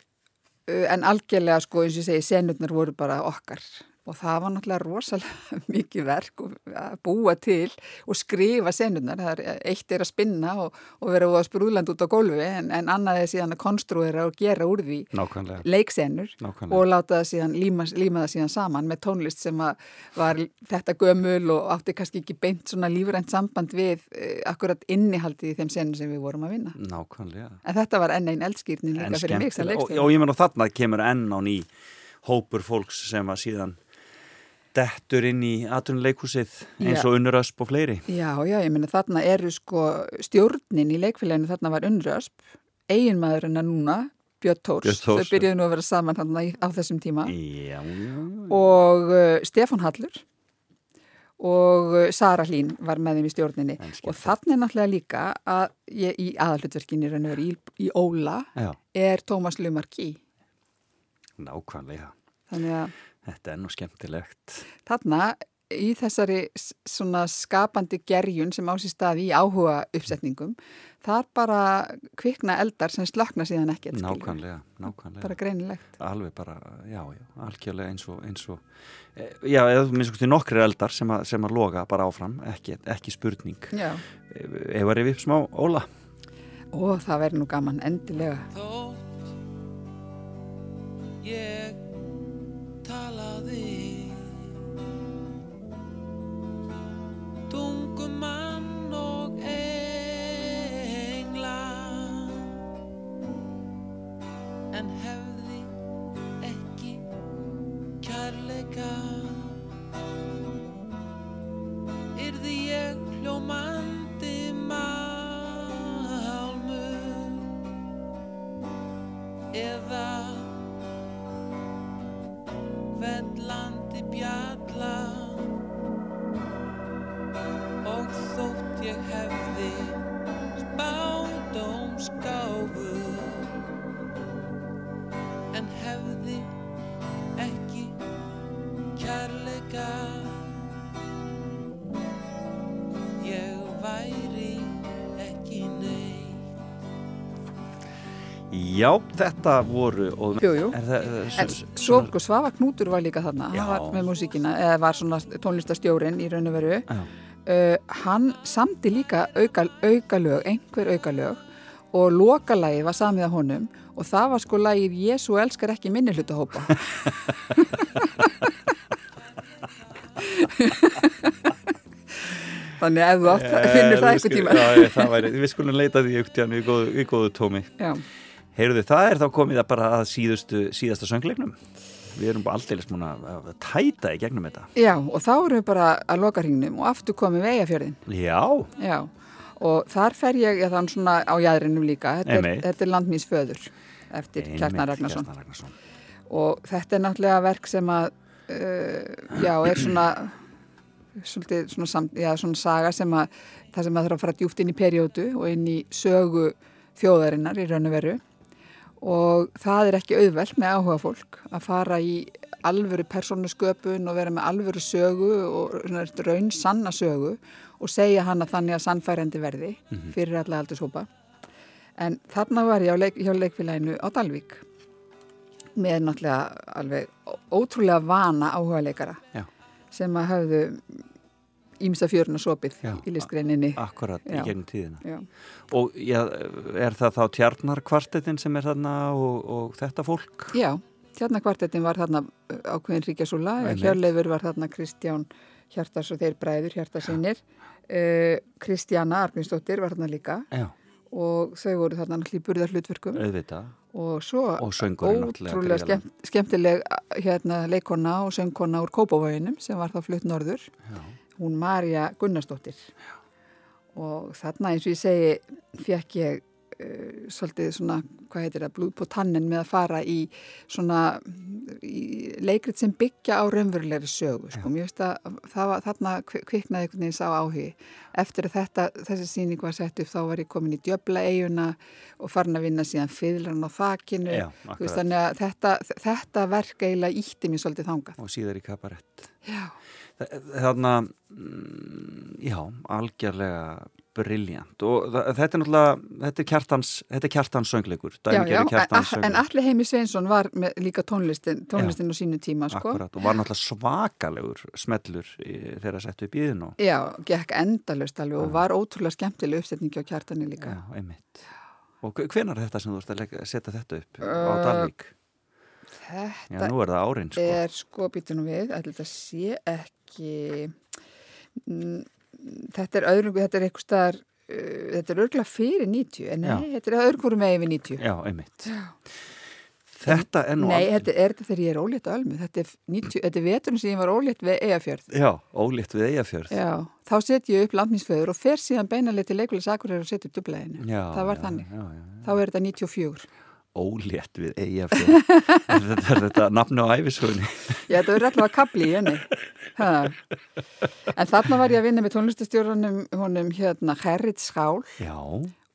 uh, en algjörlega sko eins og ég segi senurnar voru bara okkar og það var náttúrulega rosalega mikið verk að búa til og skrifa senurnar, það er eitt er að spinna og, og vera að sprúðland út á gólfi en, en annað er síðan að konstruera og gera úr því Nákvæmlega, leiksenur nákvæmlega. og láta það síðan líma, líma það síðan saman með tónlist sem var þetta gömul og átti kannski ekki beint svona lífrænt samband við uh, akkurat innihaldið í þeim senum sem við vorum að vinna. Nákvæmlega. En þetta var enn einn eldskýrnin En líka fyrir mig sem skemmtilega. og, og ég menn og þarna kemur enn á ný hópur fólks sem að síðan dettur inn í atvinnuleikhúsið eins og unnurösp og fleiri. Já, já, ég meina þarna eru sko stjórnin í leikfélaginu, þarna var unnrösp, eiginmaðurinn að núna, Björn Tórs, þau byrjuðu nú að vera saman þarna á þessum tíma. Já, já, og uh, Stefán Hallur og uh, Sara Hlín var með þeim í stjórninni. Og þannig náttúrulega líka að ég, í veru í, í Óla já, er Tómas Lumarki. Nákvæmlega. Þannig að Þetta er nú skemmtilegt. Þarna í þessari svona skapandi gerjun sem á sér stað í áhuga uppsetningum þar bara kvikna eldar sem slökna síðan ekkert skilurðu. Nákvæmlega, nákvæmlega. Bara greinilegt. Alveg bara, já, já, algjörlega eins og, eins og e, já, eða minnst nokkri eldar sem að, sem að loga bara áfram, ekki, ekki spurning. Já. ef að rifja upp smá Óla? Og það verður nú gaman endilega. Þótt ég En hefði ekki kærleika. Yrði ég hljómandi málmur eða Já, þetta voru og, Jú, jú. Það, En svo sko Svafa Knútur var líka þarna, Já. hann var með músíkina, eða var svona tónlistastjórin í raun og veru. Uh, hann samdi líka auka, aukalög, einhver aukalög og lokalagið var samið af honum og það var sko lagið Jésu elskar ekki minni hlutahópa. Þannig að ef þú átt, finnur það eitthvað tíma. Já, ég, það væri, við skulum leita því ykkur í góðu, í góðu tómi Já. Heyrðu, það er þá komið að bara að síðustu, síðasta söngleiknum Við erum bara aldeilis múin að að tæta í gegnum þetta Já, og þá erum við bara að loka hringnum og aftur komum við eigafjörðin. Já, Já, og þar fer ég, þann svona á jæðrinum líka, þetta er, er landmís föður eftir Kjartan Ragnarsson. Kjartan Ragnarsson. Og þetta er náttúrulega verk sem að, uh, já, er svona, svolítið svona, samt, já, svona saga sem að, það sem að þarf að fara djúpt inn í perjótu og inn í sögu þjóðarinnar í raun og veru. Og það er ekki auðvelt með áhuga fólk að fara í alvöru persónusköpun og vera með alvöru sögu og raun sanna sögu og segja hana þannig að sannfærandi verði fyrir alla aldurshópa. En þarna var ég á leik, hjá leikfélaginu á Dalvík með náttúrulega alveg ótrúlega vana áhuga leikara Já. sem að hafðu ímsa fjöruna sopið Já. í listgreininni. Akkurat í Já. gegnum tíðina Já. Og er það þá tjarnarkvartetin sem er þarna og, og þetta fólk? Já, tjarnakvartetin var þarna uh, ákveðin Ríkjasúla. Hjörleifur var þarna Kristján Hjartars og þeir bræður Hjartarsinnir, uh, Kristjana Argvinsdóttir var þarna líka og þau voru þarna náttúrulega í burðar hlutverkum auðvitað og svo Og ótrúlega skemmt, skemmtileg hérna, leikona og söngkona úr Kópavóginum sem var þá flutt norður, Já. Hún Marja Gunnarsdóttir og þarna eins og ég segi fekk ég uh, svolítið svona, hvað heitir það, blúð på tannin með að fara í svona í leikrit sem byggja á raunverulegri sögu, sko. Mér veist að það var, þarna kvi- kviknaði einhvern veginn sá áhugi. Eftir að þetta, þessi sýning var sett upp þá var ég komin í djöbla eiguna og farin að vinna síðan fiðlan á þakinu. Já, Þú veist, þannig að þetta, þetta verk eiginlega ítti mér svolítið þangað. og síðar í kabarett Já. Þarna mm, já, algjörlega briljant og þetta er náttúrulega þetta er kjartans, þetta er kjartans söngleikur Já, já, kjartans en, en Alli Heimi Sveinsson var með líka tónlistin, tónlistin á sínu tíma, sko. Akkurat, og var náttúrulega svakalegur smellur þegar að settu upp í þinn og Já, gekk endalust alveg og var ótrúlega skemmtileg uppsetningi á kjartani líka. já, einmitt og hvenar er þetta sem þú ert að setja þetta upp á Uh, Dalvík? Já, Þetta nú er það árin sko. er sko býtunum við, ætla þetta sé ekki mm, þetta er öðrum, þetta er eitthvað staðar uh, þetta er örgulega fyrir 90 en nei, Já. þetta er öðrum með yfir 90 Já, einmitt Þetta er nú Nei, þetta er þetta þegar ég er ólétt á Ölmu þetta er, 90, þetta er veturinn sem ég var ólétt við Eyjafjörð Já, ólétt við Eyjafjörð Já, þá set ég upp landminsföður og fer síðan beinalega til leikulis Akureyri og set upp dublaðinu. Já, það var já, þannig. já, já, já. Þá er þetta 94. Ólétt við Eyjafjörð. Þetta er þetta nafni á æfisögunni Já, þetta verður allavega kapli í henni. Ha. En þarna var ég að vinna með tónlistastjóranum honum hérna Herrit Skál. Já,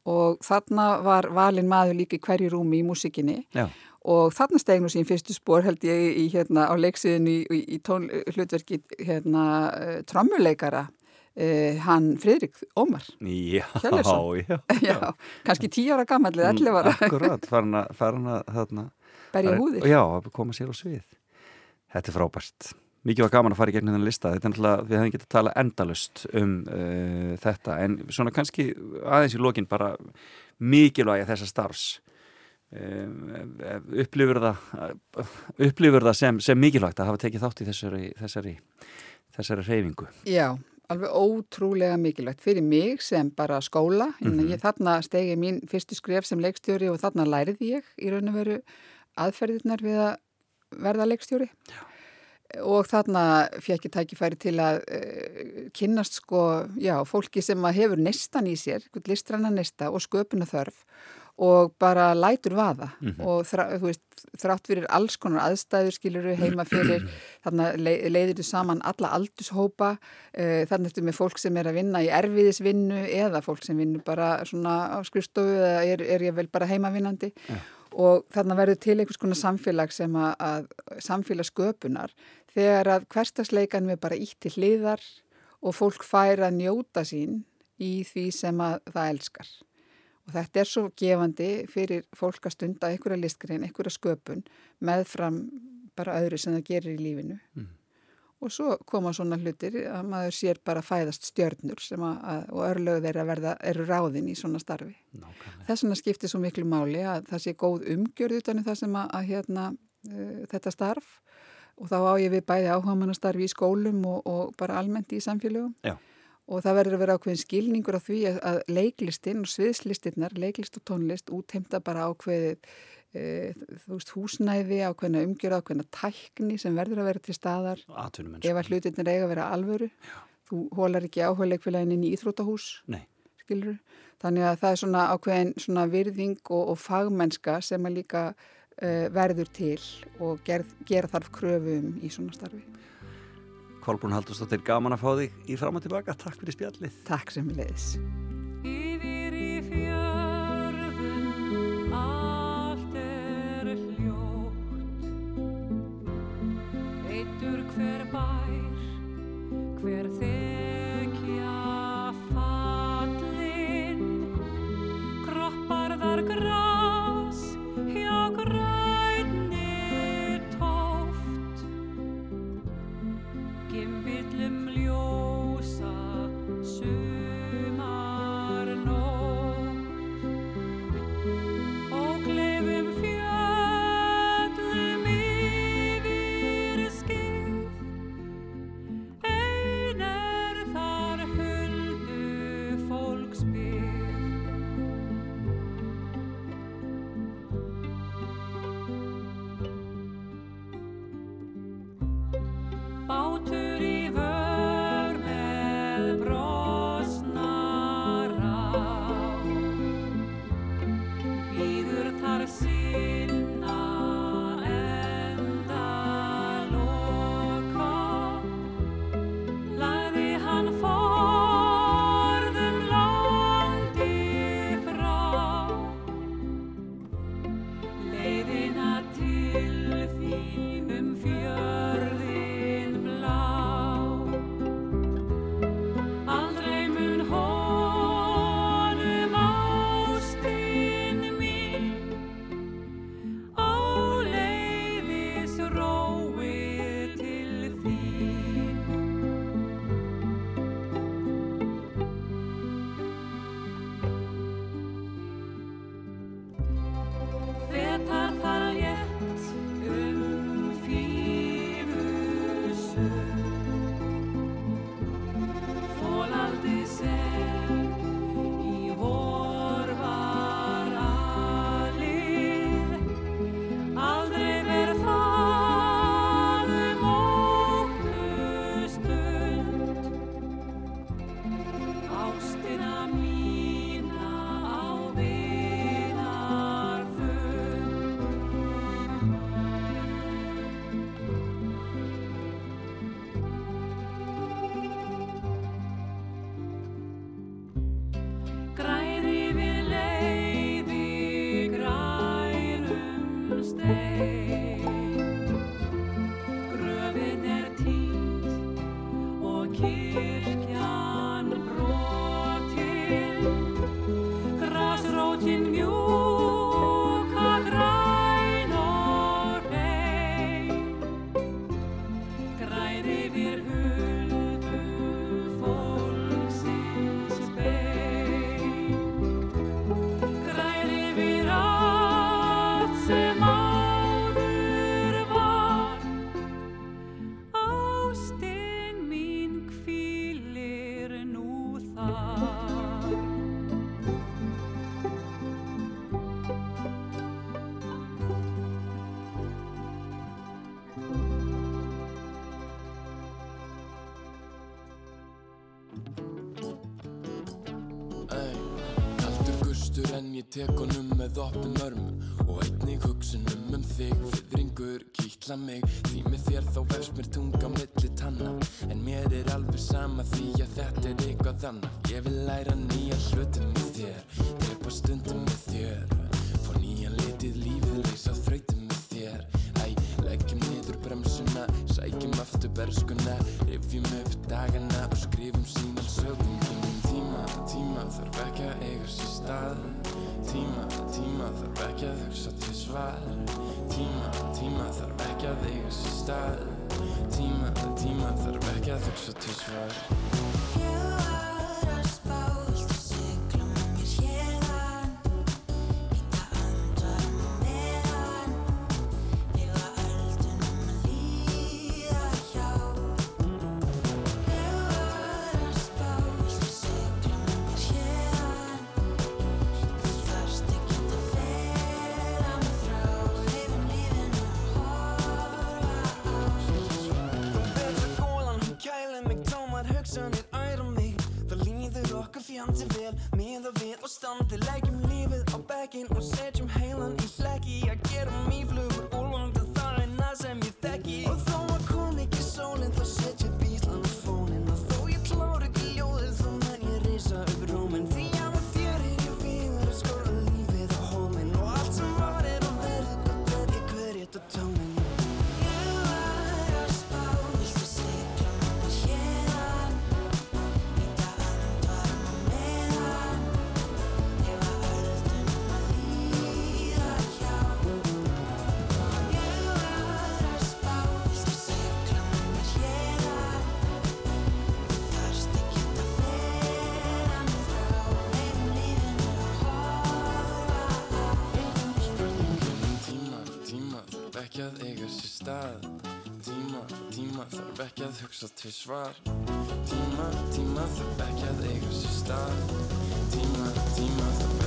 og þarna var valin maður líka í hverju rúmi í músikinni. Já, og þarna steg nú sín fyrstu spór held ég í, hérna, á leiksiðinu í, í, tón, hlutverki hérna, uh, trommuleikara uh, hann Friðrik Ómar. já, já, Já, kannski tíu ára gammal eða 11 ára. Akkurat, farin að, farin að Berja húðir. Já, koma sér á svið Þetta er frábært Mikið var gaman að fara í gegnum þennan lista Þetta er náttúrulega, við hefum getið að tala endalust um uh, þetta En svona kannski aðeins í lokin bara mikilvægi þessa starfs um, upplifur það upplifur það sem, sem mikilvægt að hafa tekið þátt í þessari þessari, þessari reyfingu Já, alveg ótrúlega mikilvægt fyrir mig sem bara skóla. Mm Mhm. Ég þarna stegi mín fyrstu skref sem leikstjóri og þarna læriði ég í raun og veru aðferðirnar við að verða leikstjóri. Já. Og þarna fekk ég tækifæri til að uh, kynnast sko, já, fólki sem hefur nestan í sér, listranna nesta og sköpuna þörf og bara lætur vaða. Og þrá, veist, þrátt fyrir alls konar aðstæður skiluru heima fyrir þarna le- leiðir þú saman alla aldurshópa uh, þannig ertu með fólk sem er að vinna í erfiðisvinnu eða fólk sem vinnur bara svona á skrifstofu eða er, er ég vel bara heimavinnandi. Og þarna verður til einhvers konar samfélag sem að, að samfélagssköpunar þegar að hverstasleikan við bara ítt til hliðar og fólk fær að njóta sín í því sem að það elskar. Og þetta er svo gefandi fyrir fólk að stunda einhverja listgrein, einhverja sköpun meðfram bara öðru sem það gerir í lífinu. Og svo koma svona hlutir að maður sér bara fæðast stjörnur sem að, að, og örlög þeirra verða, eru ráðin í svona starfi. Nákvæmlega. Þess vegna skiptir svo miklu máli að það sé góð umgjörð utan í það sem að, að hérna, uh, þetta starf og þá á ég við bæði áhugamannastarfi í skólum og, og bara almennt í samfélögum. Já. Og það verður að vera ákveðin skilningur á því að, að leiklistin og sviðslistinnar, leiklist og tónlist útheimta bara ákveðið e, þú veist, húsnæði, ákveðina umgjörð, ákveðina tækni sem verður að vera til staðar ef að hlutirnir eiga að vera alvöru. Þú hólar ekki áhuga leikfélagin inn í íþrótahús skilur. Þannig að það er svona ákveðin svona virðing og, og fagmennska sem að líka uh, verður til og gerð, gera þarf kröfu um í svona starfi. Kolbrún Haldursdóttir, gaman að fá þig í fram og tilbaka. Takk fyrir spjallið. Takk sem við leiðis. Yfir í fjörðum allt er hljótt Eitur hver bær, hver þekja fastur en ég tek honum með opnum örmum Og einnig hugsunum um þig Fyðringur kýtla mig. Því með þér þá vefst mér tunga milli tanna En mér er alveg sama því að þetta er eitthvað annað. Ég vil læra nýja hlutum með þér Drepa stundum með þér Fá nýja litið lífið leysa þrautum með þér. Æ, leggjum niður bremsuna Sækjum aftur berskuna Rifjum upp dagana og skrifum sína sögum Kynum tíma, tíma þarf ekki að eiga sér stað. Tíma, tíma þarf ekki að hugsa til svar. Tíma, tíma þarf ekki að eiga sér stað. Tíma, tíma þarf ekki að hugsa til svar til svar. Tíma, tíma þarf ekki að eiga sér stað. Tíma, tíma þarf ekki að hugsa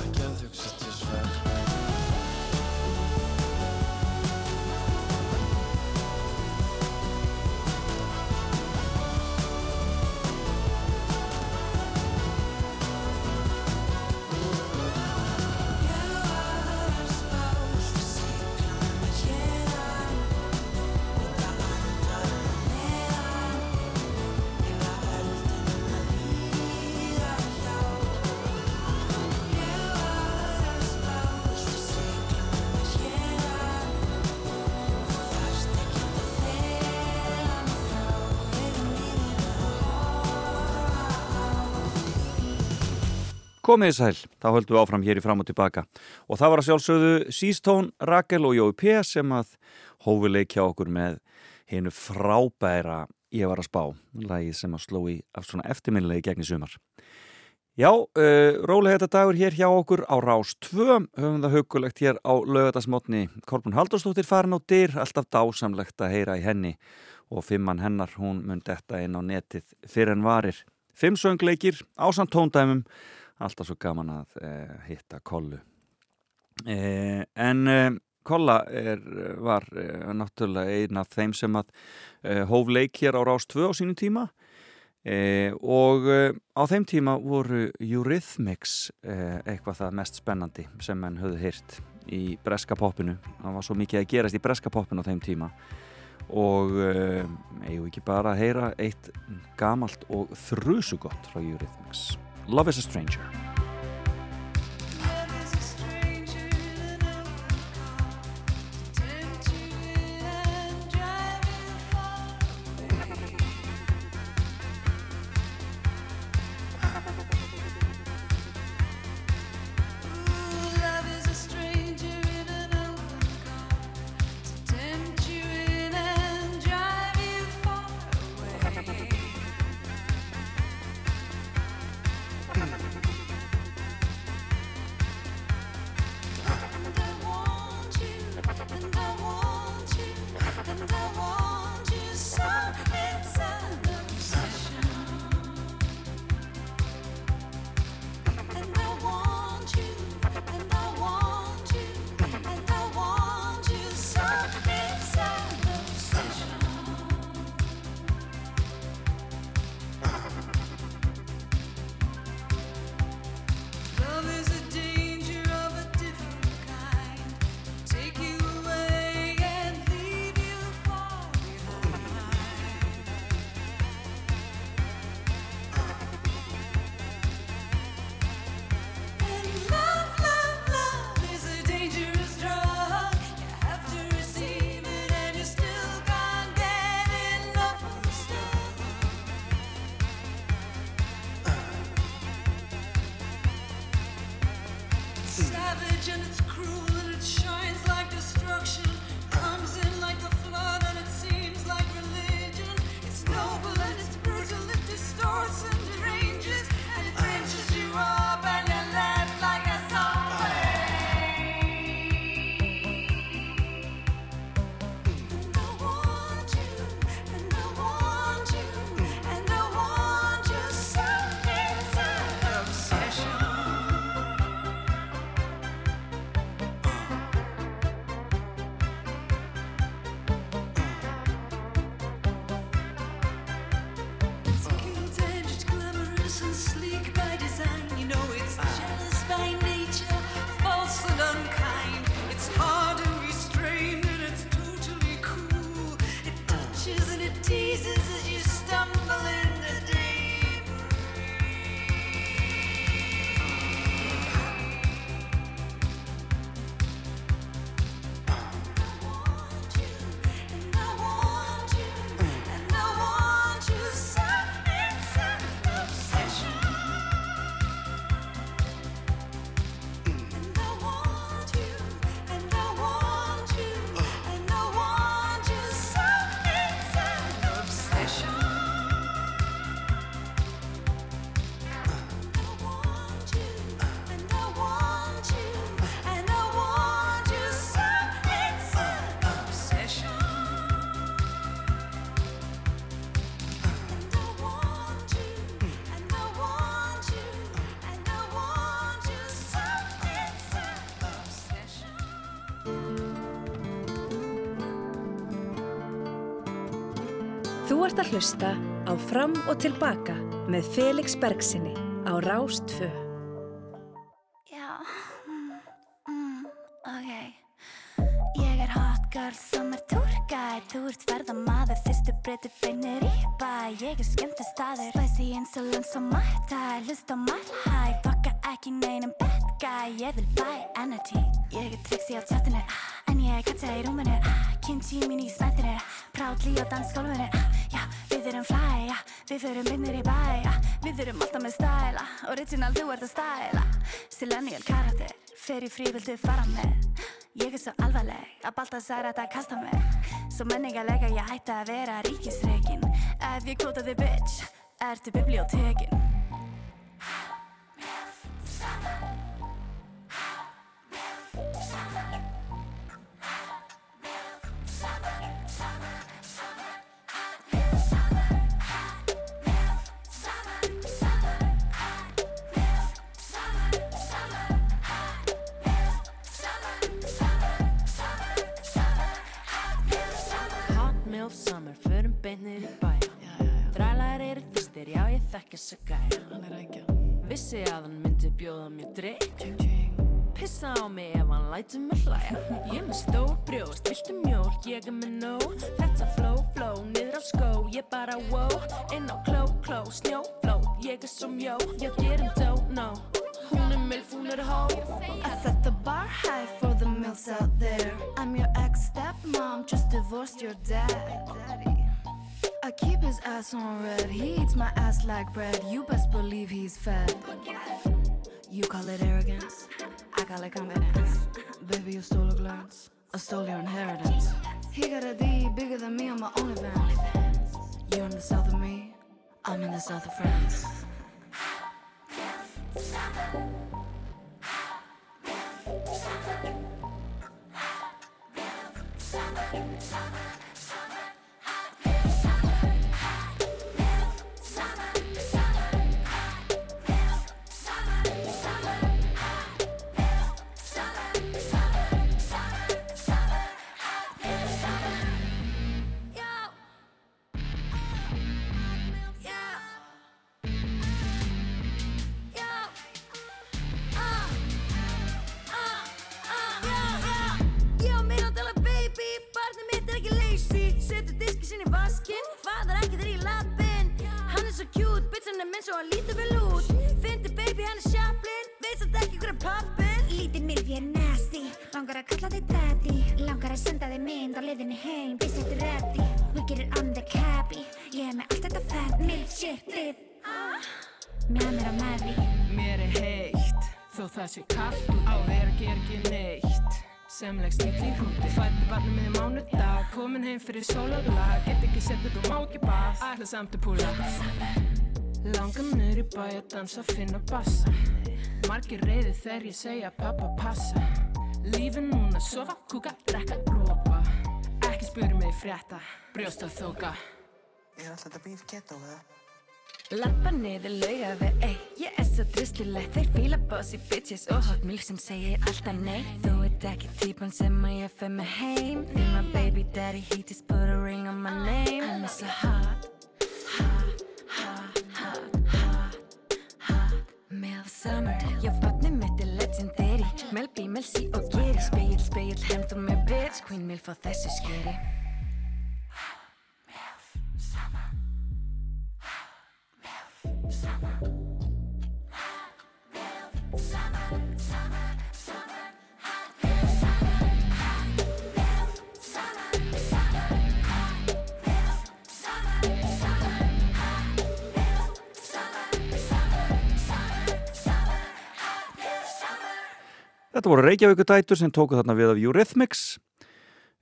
Komið þið sæl, þá höldum við áfram hér í fram og tilbaka og það var að sjálfsögðu Sístón, Rakel og Jói P. sem að hófi leikja okkur með hinnu frábæra Ég var að spá, lagið sem að sló í af svona eftirminnilegi gegn í sumar. Já, uh, rólega þetta dagur hér hjá okkur á Rás 2, höfum það hugulegt hér á lögadagsmotni. Kolbún Haldurstóttir farin á dyr, alltaf dásamlegt að heyra í henni og fimmann hennar, hún mun detta inn á netið fyrir en varir. Fimm söngleikir, ásand tóndæmum, alltaf svo gaman að uh, hitta kollu. Uh, en uh, Kolla er, var uh, náttúrulega einn af þeim sem að uh, hóf leik hér á Rás 2 á sínum tíma uh, og á þeim tíma voru Eurythmics eitthvað það mest spennandi sem menn höfðu hýrt í breska poppinu. Það var svo mikið að gerast í breska poppinu á þeim tíma og eigum ekki bara að heyra eitt gamalt og þrusugott frá Eurythmics. Love is a Stranger. Að hlusta á Fram og Tilbaka með Felix Bergsinni á Rástfö. Í frí viltu fara með. Ég er svo alvarleg að balta þetta að kasta mig. Svo menningarlega ég hætti að vera ríkisreikin Ef ég kvota þig bitch, ertu bibliotekin Hot þekki þess að gæja. Hann er ekki Vissi að hann myndi bjóða mér drikk Pissa á mig ef hann lætur mig hlæja. Ég er með stór brjóst, viltu mjólk, ég er með nóg. Þetta flow, flow, niður á skó, ég bara wow Inn á kló, kló, snjófló, ég er svo mjó Ég gerum don't know. Hún er milf, hún er hó. I set the bar high for the milfs out there. I'm your ex-stepmom, just divorced your dad I keep his ass on red, he eats my ass like bread. You best believe he's fed You call it arrogance, I call it confidence. Baby, you stole a glance, I stole your inheritance. He got a D bigger than me. On my OnlyFans You're in the south of me, I'm in the south of France. Ég svo hann lítur vel út. Fyndi baby, hann er sjaplinn, veist að ekki hver er pappinn. Lítið mér fyrir nasty. Langar að kalla þig daddy. Langar að senda þig mynd á leiðinni heim. Býst þetta ready. We get it on the cabby Ég er með allt þetta fat Milf shit þið Með mér á meði Mér er heitt, þó það sé kallt Á þér að gera ekki neitt. Sem leggst nýtt í hrúti Fætti barnum miður mánudag. Komin heim fyrir sólarlag. Get ekki sett þetta, þú má ekki bað Ætla samt að púla Langar niður í bæ að dansa, finna bassa. Margir reyði þegar ég segja pappa passa. Lífið núna, sofa, kúka, drekka, rópa Ekki spyrir mig frétta Brjóst að þóka Er alltaf þetta bíf keto eða? Lappa niður lauga við, ey Ég er svo drustileg, þeir fíla bossy bitches Og hot milf sem segir alltaf nei. Þú ert ekki típan sem að ég fer með heim. Því my baby daddy, he just put a ring on my name. Svo hot Hot, summer. Já, barnið mitt er legendary. Mel B, Mel C og Geri. Speil, speil, hemd og með bitch. Queen Milf á þessu skeri Þetta voru Reykjavíkudætur sem tóku þarna við af Eurythmics.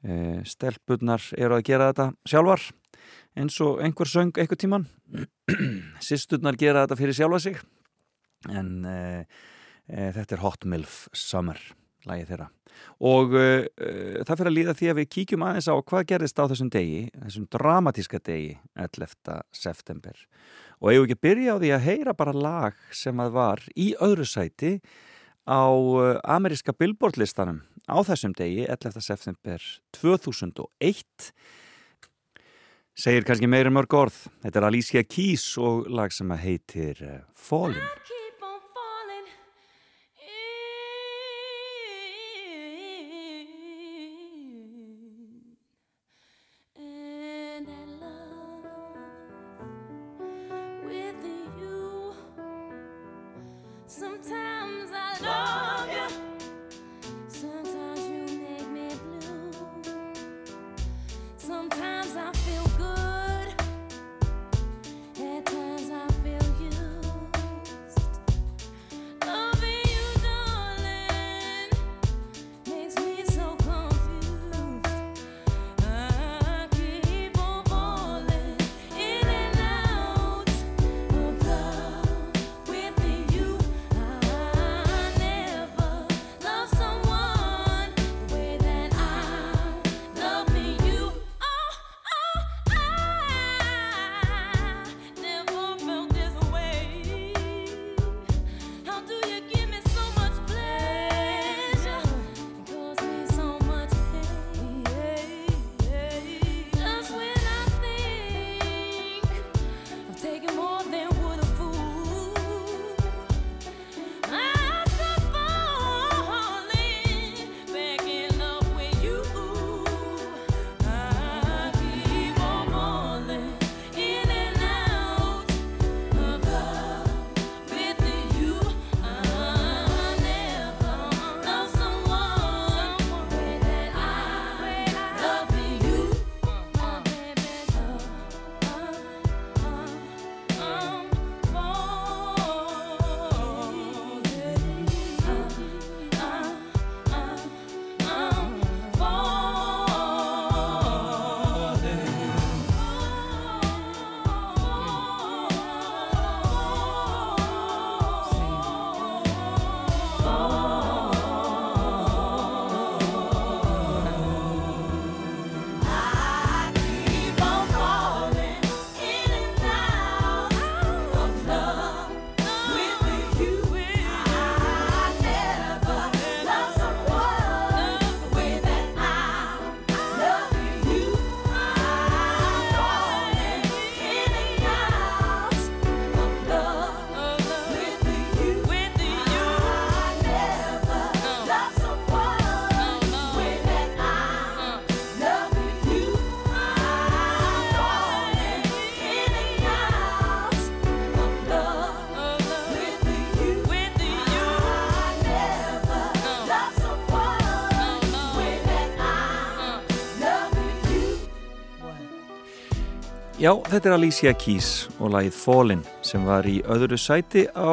E, stelpunnar eru að gera þetta sjálfar eins og einhver söng einhver tíman. Sisturnar gera þetta fyrir sjálfa sig. En e, e, þetta er Hot Milf Summer, lagið þeirra. Og e, það fyrir að líða því að við kíkjum aðeins á hvað gerðist á þessum degi, þessum dramatíska degi, 11. september. Og eigum ekki að byrja á því að heyra bara lag sem að var í öðru sæti á uh, ameríska Billboard listanum á þessum degi, 11. september 2001 Segir kannski meira mörg orð. Þetta er Alicia Keys og lag sem heitir uh, Fallen. Já, þetta er Alicia Keys og lagið Fallen sem var í öðru sæti á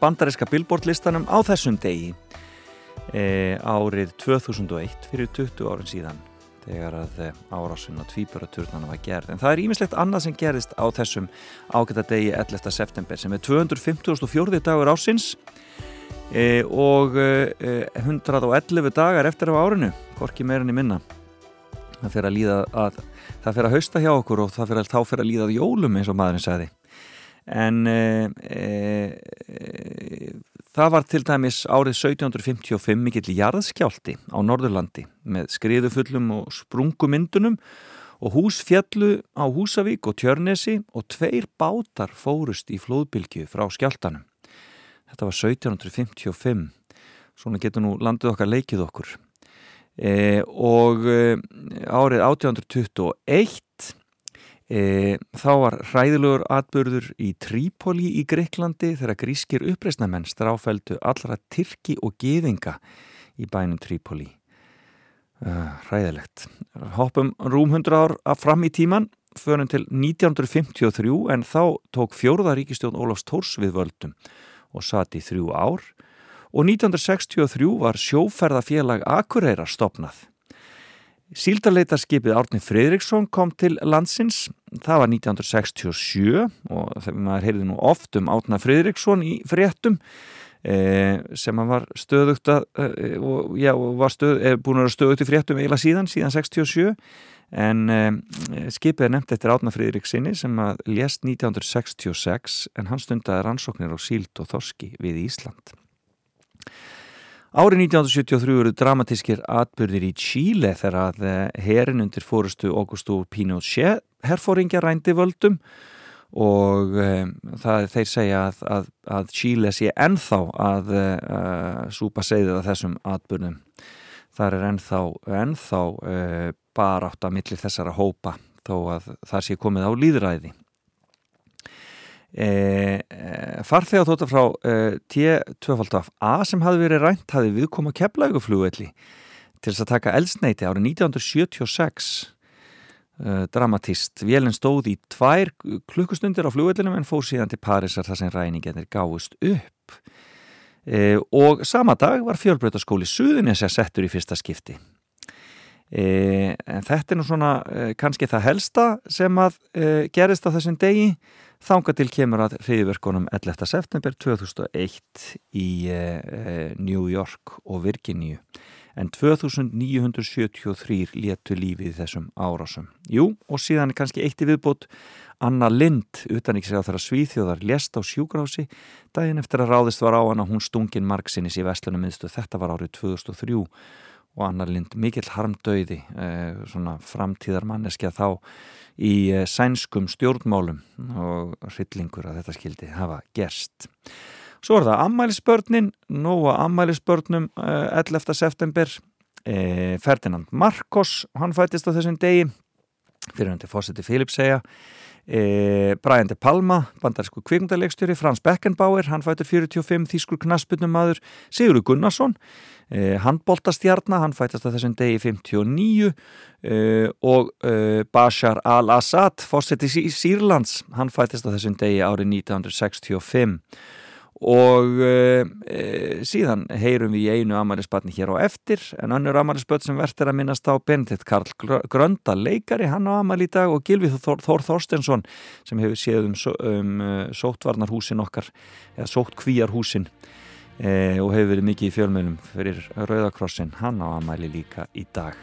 bandaríska billboardlistanum á þessum degi e, árið 2001 fyrir 20 árin síðan þegar að árásun og tvíbaraturnan var gerð. En það er ímislegt annað sem gerist á þessum ágæta degi 11. september sem er 254. dagur ásins e, og e, 111 dagar eftir af árinu, hvorki meirinni minna. Það fyrir að líða að það fyrir að hausta hjá okkur og það fyrir að þá fyrir að líða að jólum eins og maðurinn sagði. En e, e, það var til dæmis árið 1755 mikill jarðskjálti á Norðurlandi með skriðufullum og sprungumyndunum og hús fjallu á Húsavík og Tjörnesi og tveir bátar fórust í flóðbylgju frá skjáltanum. Þetta var 1755. Svona getur nú landið okkar leikið okkur. E, og e, árið 1821 e, þá var hræðilegur atbyrður í Trípoli í Greiklandi þegar grískir uppreisnamenn stráfældu allra Tyrki og Gýðinga í bænum Trípoli uh, hræðilegt. Hoppum rúm 100 ár fram í tíman förum til 1953 en þá tók fjóruða ríkistjón Ólafs Tórs við völdum og satt í þrjú ár og 1963 var sjóferðafélag Akureyra stopnað. Síldarleitarskipið Árni Fredriksson kom til landsins, það var 1967 og þegar maður heyrði nú oft um Árna Fredriksson í fréttum eh, sem var stöðugt að, eh, og, já, var stöð, eh, búin að vera stöðugt í fréttum eiginlega síðan, síðan 67 en eh, skipið er nefnt eftir Árna Fredrikssoni sem að lést 1966 en hann stundaði rannsóknir á síld og þorski við Ísland. Árið 1973 eru dramatískir atbyrðir í Chile þegar að herin undir fórustu Augusto Pinochet herfóringja rændi völdum og um, það þeir segja að, að, að Chile sé ennþá að uh, súpa segðið að þessum atbyrnum þar er ennþá, ennþá uh, barátt að milli þessara hópa þó að það sé komið á líðræði E, e, farþega þóttu frá e, T2A sem hafi verið rænt hafi viðkoma keflauguflugvelli til þess að taka eldsneiti árið 1976 e, dramatist vélinn stóð í tvær klukkustundir á flugvellinum en fór síðan til Parísar þar sem ræningarnir gáðust upp. Og sama dag var fjölbreytaskóli Suðunisja settur í fyrsta skipti. En þetta er nú svona kannski það helsta sem að gerist á þessum degi Þanga til kemur að hriðverkunum 11. september 2001 í eh, New York og Virginíu en 2973 léttu lífið þessum árásum. Jú, og síðan er kannski eitt í viðbót Anna Lind, utaníksrið á þeirra svíþjóðar, lést á sjúgrási daginn eftir að ráðist var á hana hún stungin margsinnis í Vestlunum minnstu. Þetta var árið 2003 og Anna Lind mikill harmdauði, eh, svona framtíðarmanneskja þá í eh, sænskum stjórnmálum og hryllingur að þetta skildi hafa gerst. Svo er það ammælisbörnin, nóga ammælisbörnum 11. september, eh, Ferdinand Marcos, hann fættist á þessum degi, fyrir hundi fósiti Philips segja, Brian De Palma, bandarísku kvikmyndalegstjóri, Frans Beckenbauer, hann fættur 45, þýskur knaspunum maður, Sigurður Gunnarsson, handbóltastjarnar, hann fætast á þessum degi 59 eh, og eh, Bashar al-Assad fórseti sí Sýrlands, hann fætast á þessum degi árið 1965 og síðan heyrum við í einu amælisbatni hér á eftir en önnur amælisböt sem verðt er að minnast á Benedikt Karl Grönda leikari, hann á amæli í dag og Gilvið Þór, Þór Þorstensson sem hefur séð um, um sóttvarnarhúsin okkar eða sótt kvíarhúsin e, og hefur verið mikið í fjölmjölum fyrir Rauðakrossin, hann á amæli líka í dag.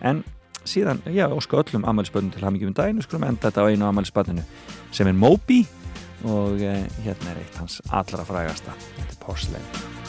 En síðan, já, ósku öllum amælisböndum til hafmyggjum um daginn, við skulum enda þetta á einu amælisböndinu sem er Moby og e, hérna er eitt hans allra frægasta, þetta er Porcelain.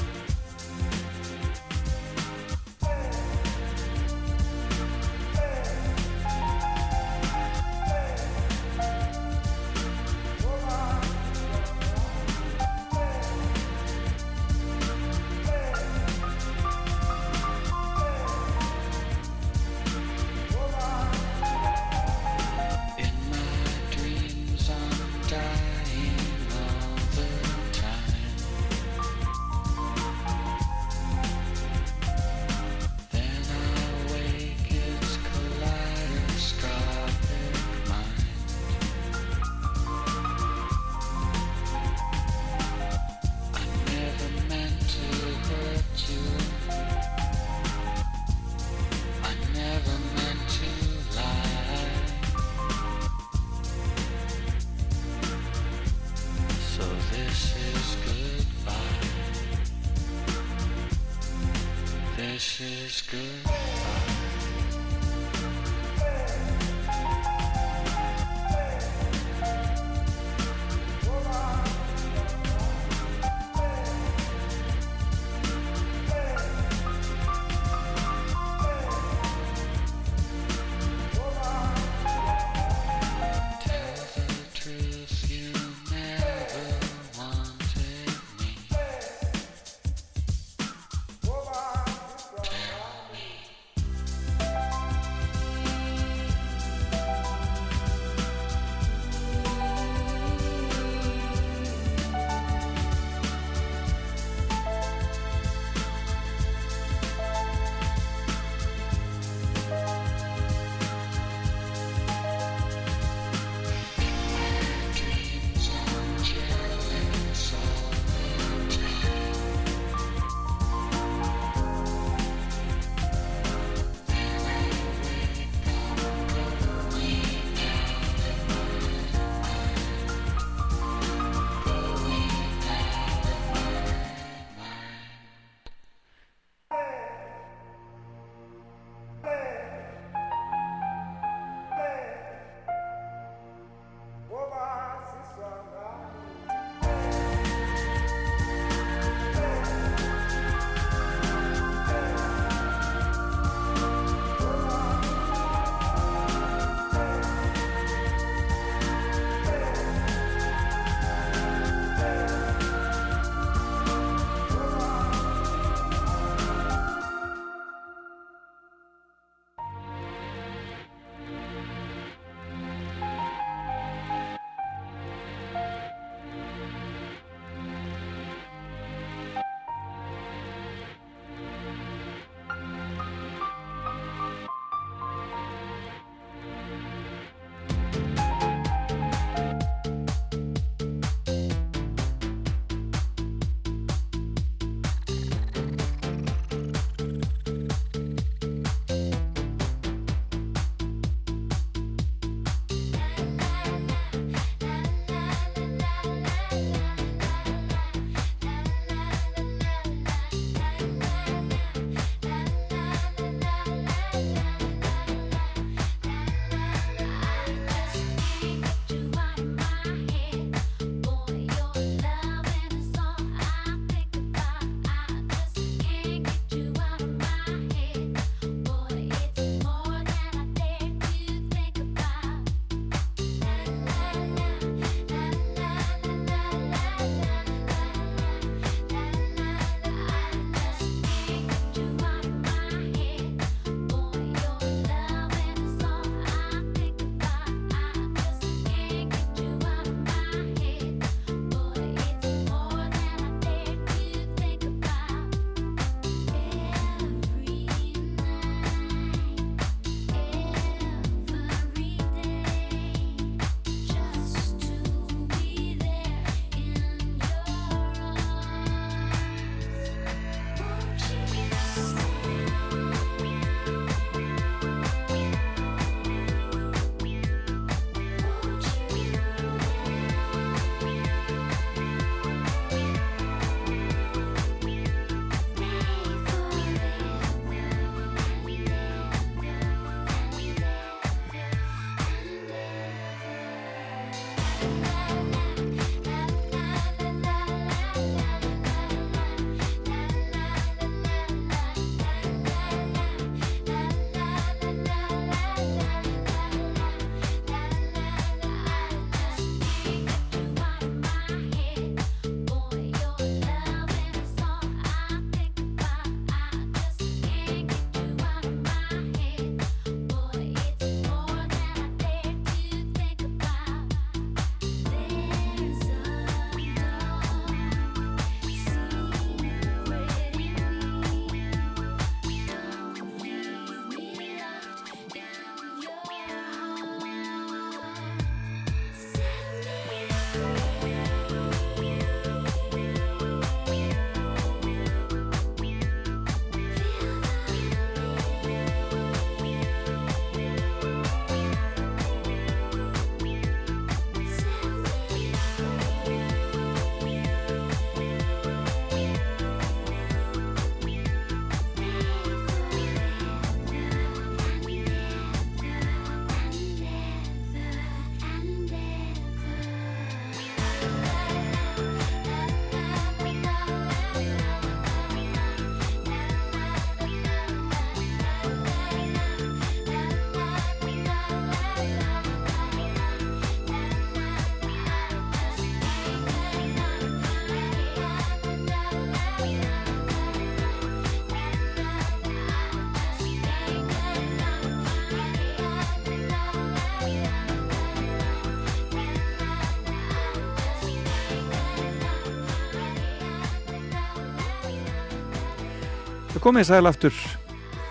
Komið sæl aftur.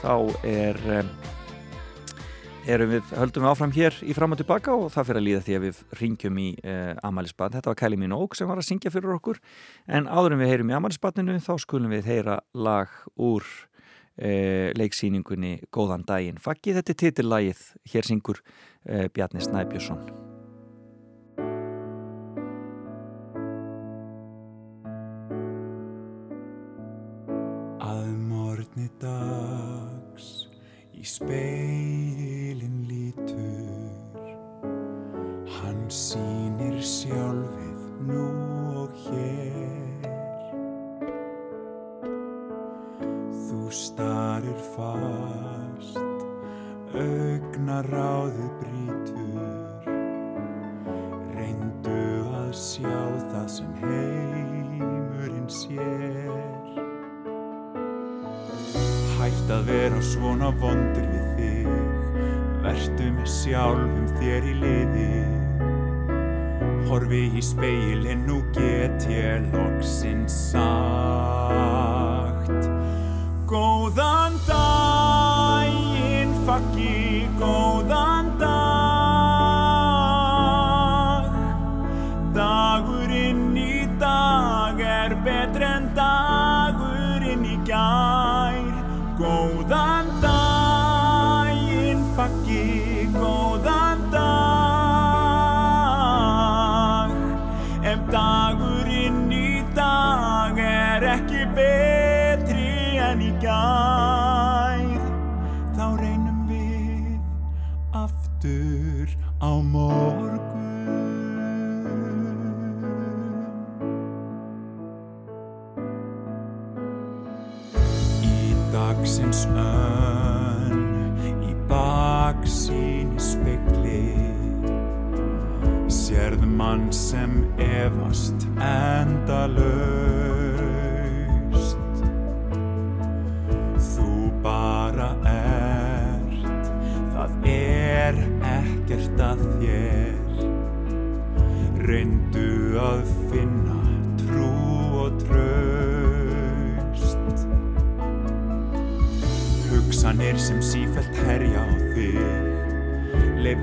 Þá er um, erum við, höldum við áfram hér í fram og tilbaka og það fyrir að líða því að við ringjum í uh, Amalisbad, þetta var Kelly Minogue sem var að syngja fyrir okkur. En áður en við heyrum í Amalisbadinu þá skulum við heyra lag úr uh, leiksýningunni Góðan daginn. Faggi, þetta er titillagið, hér syngur uh, Bjarni Snæbjörnsson dags í speilin lítur. Hann sýnir sjálfið nú og hér. Þú starir fast augnaráðið brítur Reyndu að sjá það sem heimurinn sér Hætt að vera svona vondur við þig. Vertu með sjálfum þér í liði. Horfi í speilin, nú get ég loksins sagt. Góðan daginn, faggi, góðan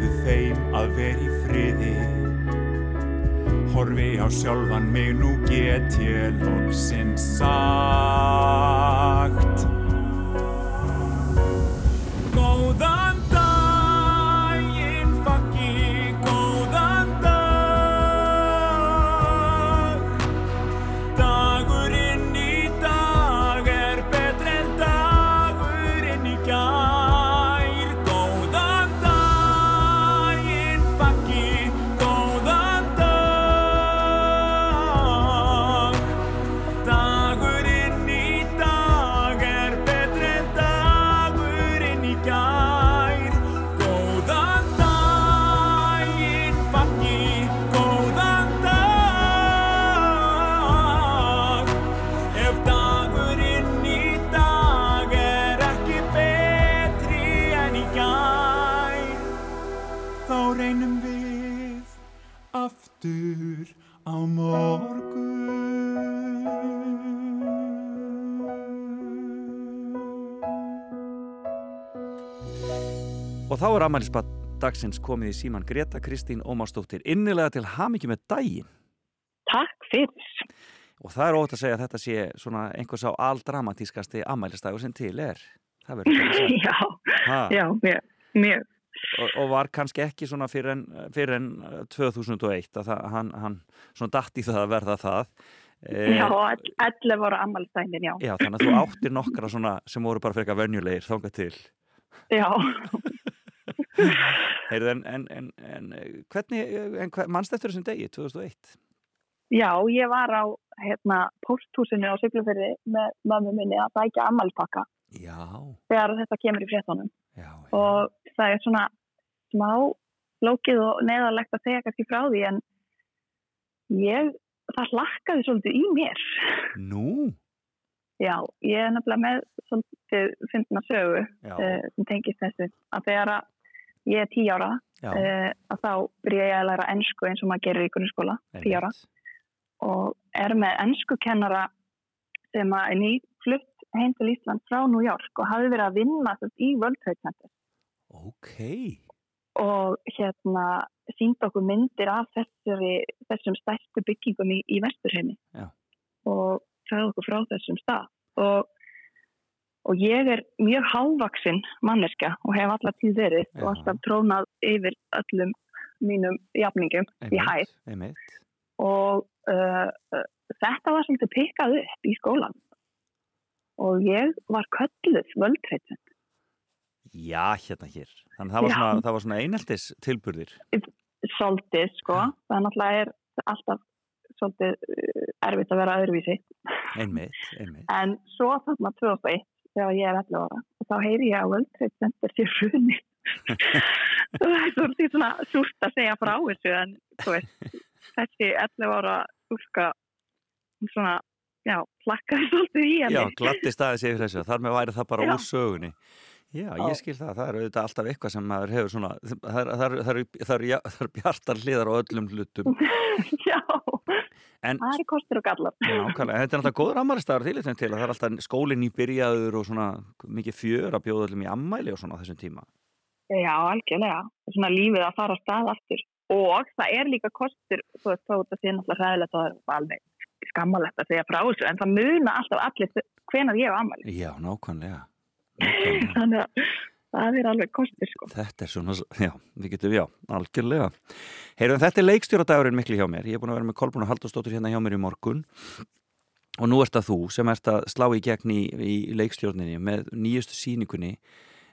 Leifðu þeim að vera í friði. Horfi á sjálfan mig, nú get ég loksins sagt þá er Amalisbad dagsins komið í síman Greta Kristín Ómarsdóttir innilega til hamingi með daginn Takk fyrir. og það er ótt að segja að þetta sé svona einhvers á aldramatískasti amælistagur sem til er það verður ekki að segja Já, Ha. já, mjög, mjög. og, og var kannski ekki svona fyrir en, fyrir en uh, 2001 að það, hann, hann svona datt í það að verða það Eh, Já, ell- 11 ára ammælstæðin, já. já, þannig að þú áttir nokkra svona sem voru bara fyrir eitthvað venjulegir þangað til Já, Heyrðu, en, en, en, en eh, hvernig, en hver, mannst eftir þessum degi 2001? já, ég var á hérna, pósthúsinu á Siglufyrði með mömmu minni að dækja ammælspakka Já, þegar þetta kemur í fréttonum. já, Og það er svona smá lókið og neðalegt að segja kannski frá því en ég, það hlakkaði svolítið í mér. nú Já, ég er nefnilega með svolítið fyndna sögu Já. uh, sem tengist þessu að þegar að ég er tí ára uh, að þá byrja ég að læra ennsku eins og maður gerir í grunnskóla, tí ára. Og er með ennskukennara sem að er nýflutt heim til Ísland frá New York og hafði verið að vinna sagt, í World Trade Center. Ok. og hérna síndi okkur myndir af þessari, þessum stærstu byggingum í, í vesturheimi. Og sagði okkur frá þessum stað. Og, og ég er mjög hávaksin manneska og hef allar tíð verið Já. og alltaf trónað yfir öllum mínum jafningum í hæð Einmitt. og uh, uh, þetta var svolítið pikkað upp í skólan og ég var kölluð völdreitin Já, hérna hér. Þannig að það var svona, það var svona eineltis tilburðir. svolítið sko, það er náttúrulega er alltaf svolítið uh, erfitt að vera öðruvísi Einmitt, einmitt. en svo þarna 2001 þegar ég er 11 ára og þá heyri ég að World Trade Center sé hruni og það er svolítið svona súrt að segja frá þessu en veist, þessi 11 ára súrka svona, já, plakkaði svolítið í henni Já, glatti staðið sér þessu. Þar með væri það bara Já. úr sögunni. Já, ég skil það. Það er auðvitað alltaf eitthvað sem maður hefur svona, það er, það er, það er, það er, já- það er bjartar hliðar á öllum hlutum. Já, En, það er kostur og gallar nákvæmlega, þetta er alltaf góður ammælistafur til þetta til að það er alltaf skólinn í byrjaður og svona mikið fjör að bjóða öllum í ammæli og svona á þessum tíma. Já, algjörlega. Svona lífið að fara á stað aftur. Og það er líka kostur, þú veist, þó þetta sé náttúrulega hræðilegt og það er alveg skammalegt að segja frá þessu, en það muna alltaf allir hvenar ég á ammæli. Já, nákvæmlega. Að það er alveg kostur, sko. Þetta er svona, já, við getum, já, algjörlega. Heyrðum, þetta er leikstjóradagurinn miklu hjá mér. Ég er búin að vera með Kolbrún og Halldórsdóttir hérna hjá mér í morgun og nú ert það þú sem ert að slá í gegn í, í leikstjórninni með nýjustu síningunni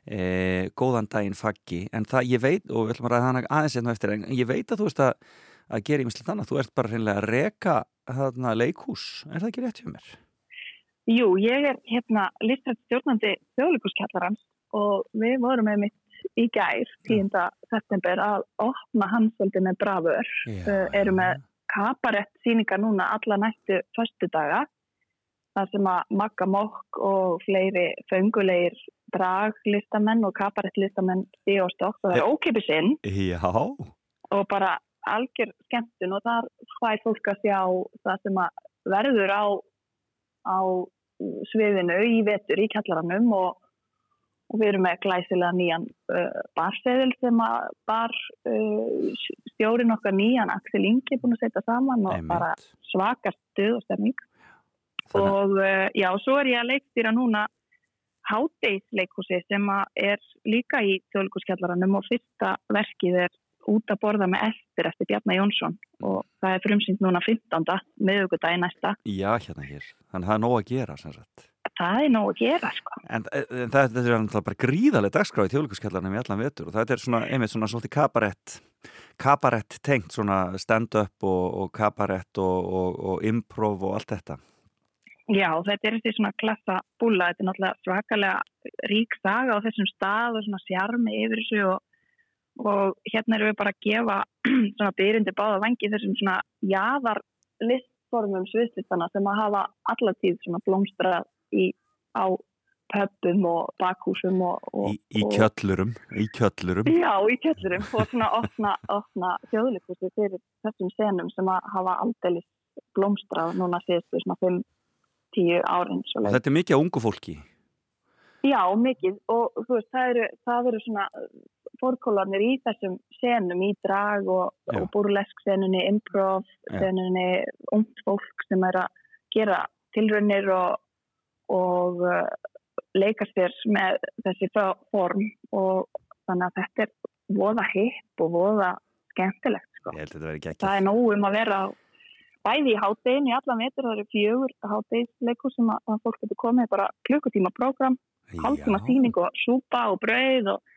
eh, góðan daginn faggi en það, ég veit, og við ætlum að ræða hana aðeins hérna eftir, en ég veit að þú veist að, að gera í mislið þannig, þú ert bara hreinlega að reka þarna leikhús, er það ekki rétt hjá mér? Jú, ég er hérna listrætt stjórnandi þjóðleikurskjallarans og við vorum með mitt í gær, 10. september, að opna hansöldi með bravör. Já. Uh, eru með kabarett síningar núna alla nættu föstu daga. Það sem að Magga Mokk og fleiri fengulegir draglistamenn og og stokk og það er ókipis inn Já, og bara algjör skemmtun og þar fær fólk að sjá það sem að verður á, á sviðinu í vetur í kjallaranum og, og við erum með glæsilega nýjan uh, barseðil sem að bar uh, stjórin okkar nýjan Axel Ingi búin að setja saman og Einmitt. bara svakar stuð og stemming og uh, já, svo er ég að leikstýra núna hátegisleikhúsi sem að er líka í þjóðleikurskjallaranum og fyrsta verkið er út að borða með eftir eftir Bjarnar Jónsson og það er frumsýnd núna 15. miðugudagi næsta. já, hérna hér. Þannig að það er nóg að gera, sem sagt. Það er nóg að gera sko. En, en þetta er náttúrulega bara gríðarlega dagskráð í þjóðleikurskjallarnum í allan vetur og þetta er svona, einmitt svona svolítið kabarett kabarett tengt, svona stand-up og, og kabarett og, og, og improv og allt þetta. Já, þetta er þessi svona klassa búla, þetta er náttúrulega svakalega rík saga á þessum stað og svona sjarmi yfir þessu og, og hérna erum við bara að gefa svona byrjandi báða vangi þessum svona jaðar listformum sviðslistana sem að hafa allatíð svona blómstrað í, á pöppum og bakhúsum og, og, Í, í kjöllurum, í kjöllurum. Já, í kjöllurum og svona opna, opna þjóðleikursi fyrir þessum senum sem að hafa aldeilis blómstrað núna síðustu svona 5-10 árin. Þetta er mikið á ungu fólki. Já, mikið og þú veist, það eru, það eru svona fórkólanir í þessum senum í drag og, og burlesk senunni, improv senunni, ungt fólk sem er að gera tilraunir og, og uh, leika sér með þessi form og þannig að þetta er voða hipp og voða skemmtilegt sko. Ég held að þetta verði ekki Það er nóg um að vera bæði í háttegin í allan vetur, það eru fjögur háttegisleikur sem að, að fólk getur komið bara klukkutíma prógram, hálftíma síning og súpa og brauð og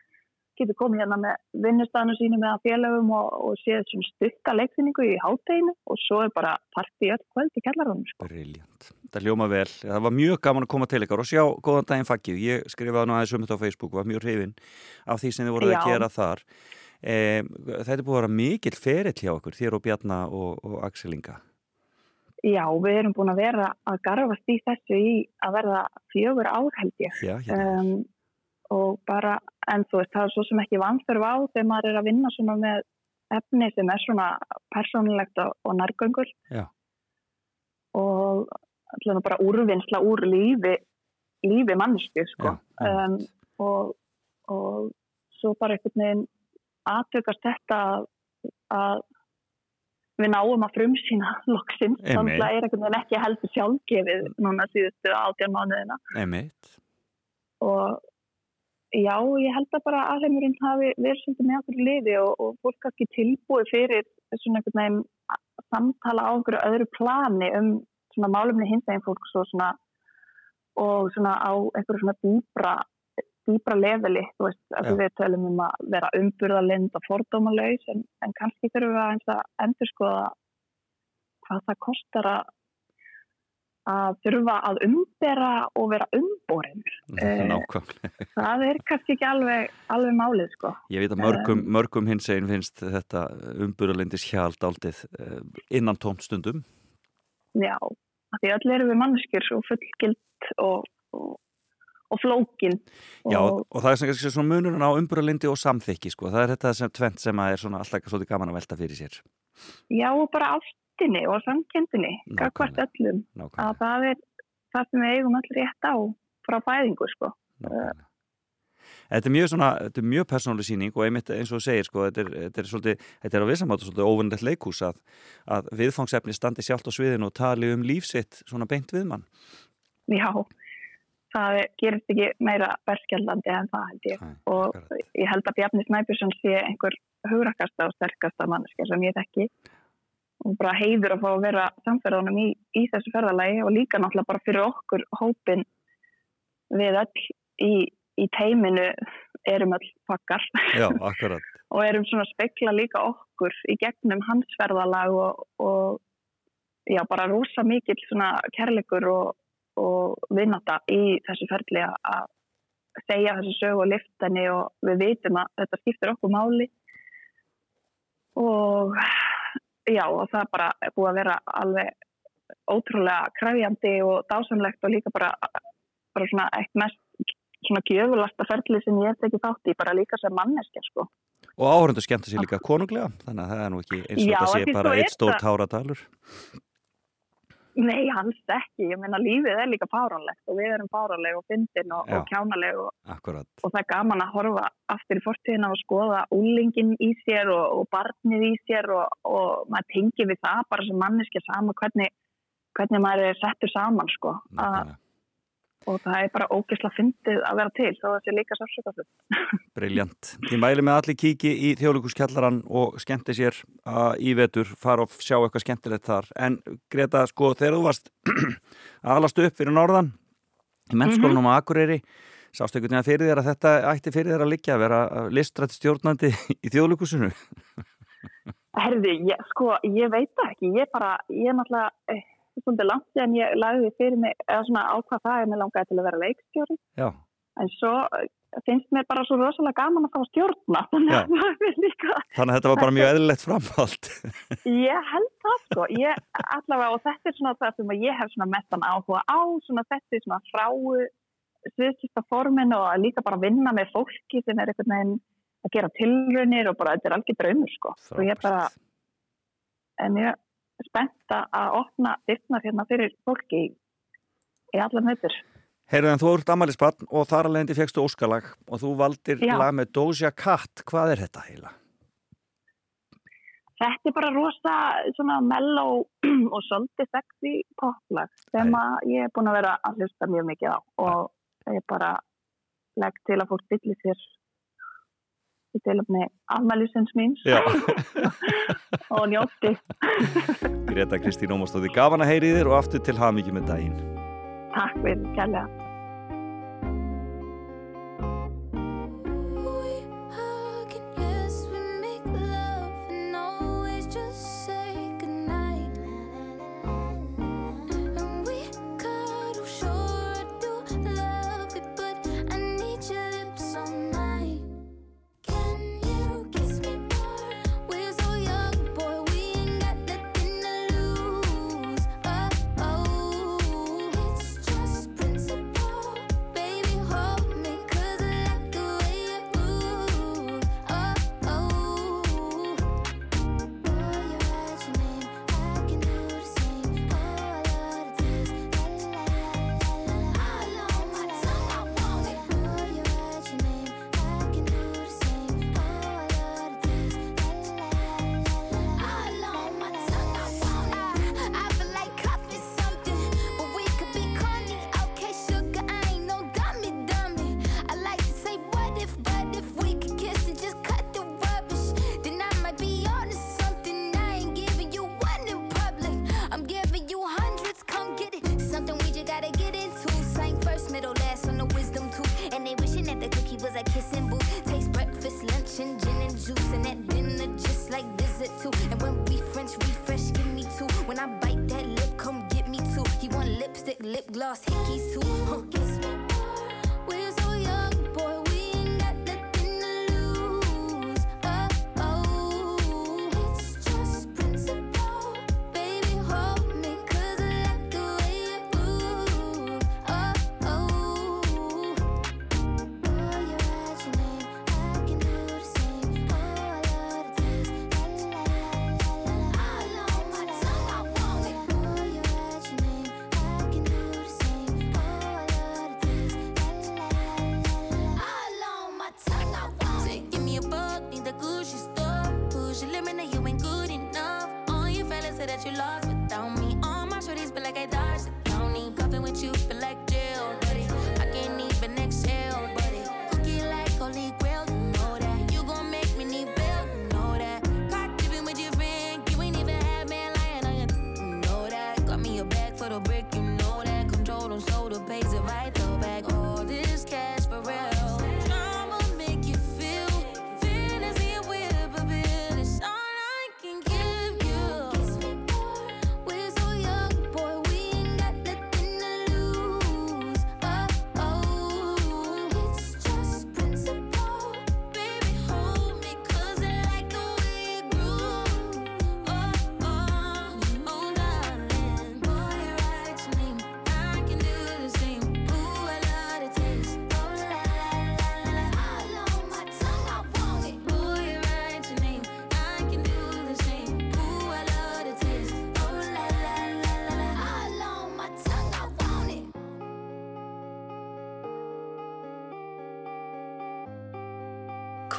getur komið hérna með vinnustafnu sínu með félögum og, og séð svona stutta leiksýningu í hátteginu og svo er bara partí öll kvöld í kellarunum. Sko. Briljant. Það ljóma vel. Það var mjög gaman að koma til ykkar og sjá góðan daginn faggið. Ég skrifaði nú aðeins um þetta á Facebook, var mjög hrifin af því sem þið voruð að gera þar. E, þetta er búið að vera mikill ferill hjá okkur, þér og Bjarna og, og Axel Inga. Já, við erum búin að vera að garfast í þessu í að verða fjögur ég. Já, hérna. um, og bara, en þú veist, það er svo sem ekki vanþörf á þegar maður er að vinna svona með efni sem er svona persónulegt og, nærgöngul Já. og allavega bara úrvinnsla úr lífi lífi mannsku sko. Já, um, og, og svo bara einhvern veginn aðtökast þetta að, við náum að frumsýna loksins, Einmitt. þannig að er einhvern veginn ekki heldur sjálfgefið núna síðustu átján mánuðina Einmitt. og já, ég held að bara alheimurinn hafi verið svolítið með okkur í liði og, og fólk kannski tilbúið fyrir svona einhvern veginn að samtala á einhverju öðru plani um svona málumni hinsveginn fólks og svona og svona á einhverju svona dýbra dýbra leveli, þú veist, að Já. við tölum um að vera umburðalind og fordómalaus en, en kannski þurfum við að endur skoða hvað það kostar að að þurfa að umbera og vera umborin. Eh, Nákvæmlega. það er kannski ekki alveg, alveg málið sko. Ég veit að mörgum, mörgum hins einn finnst þetta umburalindis hjald aldið innan tómt stundum. Já, því öll erum við manneskjur og fullgild og, og, og flókin. Já, og, og það er sem kannski svona munurinn á umburalindi og samþykki, sko. Það er þetta sem tvent sem er svona alltaf svolítið gaman að velta fyrir sér. já, og bara ástinni og samkendinni, gagvart öllum. Nákvæmlega. Að það er það sem við eigum öll rétt á frá fæðingu sko. Nákvæmlega. Þetta er mjög svona, þetta er mjög persónuleg síning og einmitt eins og þú segir sko, þetta er, þetta er svolítið, þetta er á vissamátu svolítið óvunlegt leikús að, að viðfangsefni standi sjálft á sviðinu og tali um lífsitt svona beint við mann. Já, það gerist ekki meira berskjaldandi en það held ég og ég held að Bjarni Snæbjörnsson sé einhver hugrakasta og sterkasta manneskja sem ég þekki og bara heiður að fá að vera samferðanum í, í þessu ferðalagi og líka náttúrulega bara fyrir okkur hópin við öll í, í teiminu erum öll pakkar. Já, og erum svona að spekla líka okkur í gegnum hans ferðalag og, og já, bara rosa mikill svona kærleikur og, og vinnata í þessu ferli að- segja þessu sögu og lifta henni og við vitum að þetta skiptir okkur máli. Og já, og það bara búið að vera alveg ótrúlega kræfjandi og dásamlegt og líka bara, bara svona eitt mest svona gjöfulasta ferli sem ég hef tekið þátt í bara líka sem manneskja sko. Og áhörundu skemmta sér líka konunglega, þannig að það er nú ekki eins og þetta sé bara eitt stór það- táradalur. Nei, alls ekki. Ég meina, lífið er líka fáránlegt og við erum fáránleg og fyndin og, og kjánaleg og, og það er gaman að horfa aftur í fortíðina og skoða úlingin í sér og, og barnið í sér og, og maður tengir við það bara sem manneskja sama hvernig, hvernig maður er settur saman, sko. Að, og það er bara ógisla fyndið að vera til að það sé líka sársökafull. Briljant. Ég mæli með allir kíki í þjóðlíkuskjallaran og skemmti sér að í vetur fara og sjá eitthvað skemmtilegt þar. En Greta, sko, þegar þú varst aðalastu upp fyrir norðan í mennskólanum á Akureyri, sástu einhvern veginn fyrir þér að þetta ætti fyrir þér að liggja að vera listrætt stjórnandi í þjóðlíkusinu? Herði, ég, sko, ég veit ekki. Ég bara, ég er náttúrulega, eh, svolítið langt en ég lagði fyrir mig, eða svona ákvað það er mér langaði til að vera leikstjóri. Já. En svo eh, finnst mér bara svo rosalega gaman að fá að stjórna. Þannig að líka, Þannig að þetta var bara mjög eðlilegt framhald. ég held það sko. Ég allavega, og þetta er svona það sem að ég hef svona mestan áhuga á, svona þetta er svona fráu sviðsista formin og að líka bara vinna með fólki sem er einhvern veginn að gera tilraunir og bara þetta er algjör draumur sko. Og ég bara, en ég er spennt að opna dyrknar hérna fyrir fólki í, í allar nöytur. Heyrðu en þú ert amalisbarn og þar að leiðandi fegstu óskalag og þú valdir Já. lag með Doja Cat. Hvað er þetta heila? Þetta er bara rosa svona mellow og svolítið sexy poplag sem að ég er búin að vera að hlusta mjög mikið á og ég bara legg til að fólk bylli sér í tilöfni afmælisins míns Já. og njótti. Greta Kristín Ómarsdóði, gaman að heyri þér og aftur til hafmyggjum með daginn. Takk fyrir kærlega.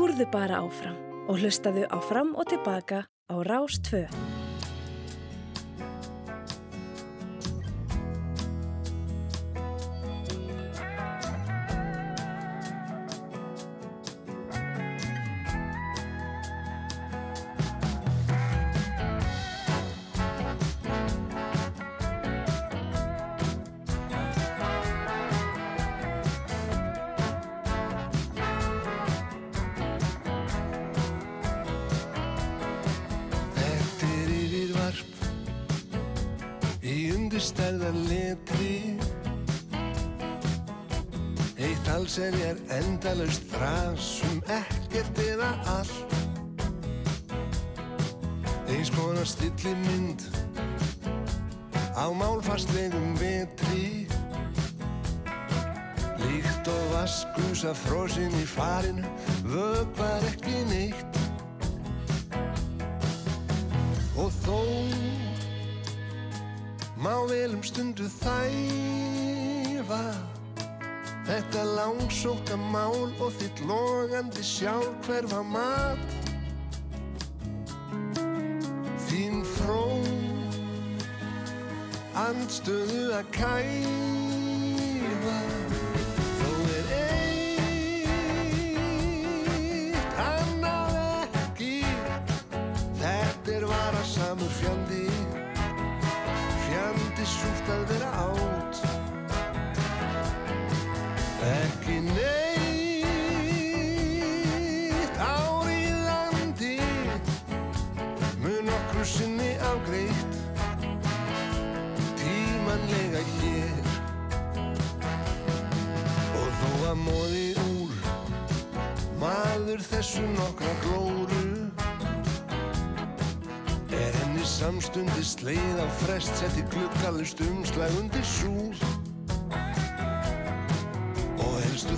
Súrðu bara áfram og hlustaðu á fram og tilbaka á Rás 2.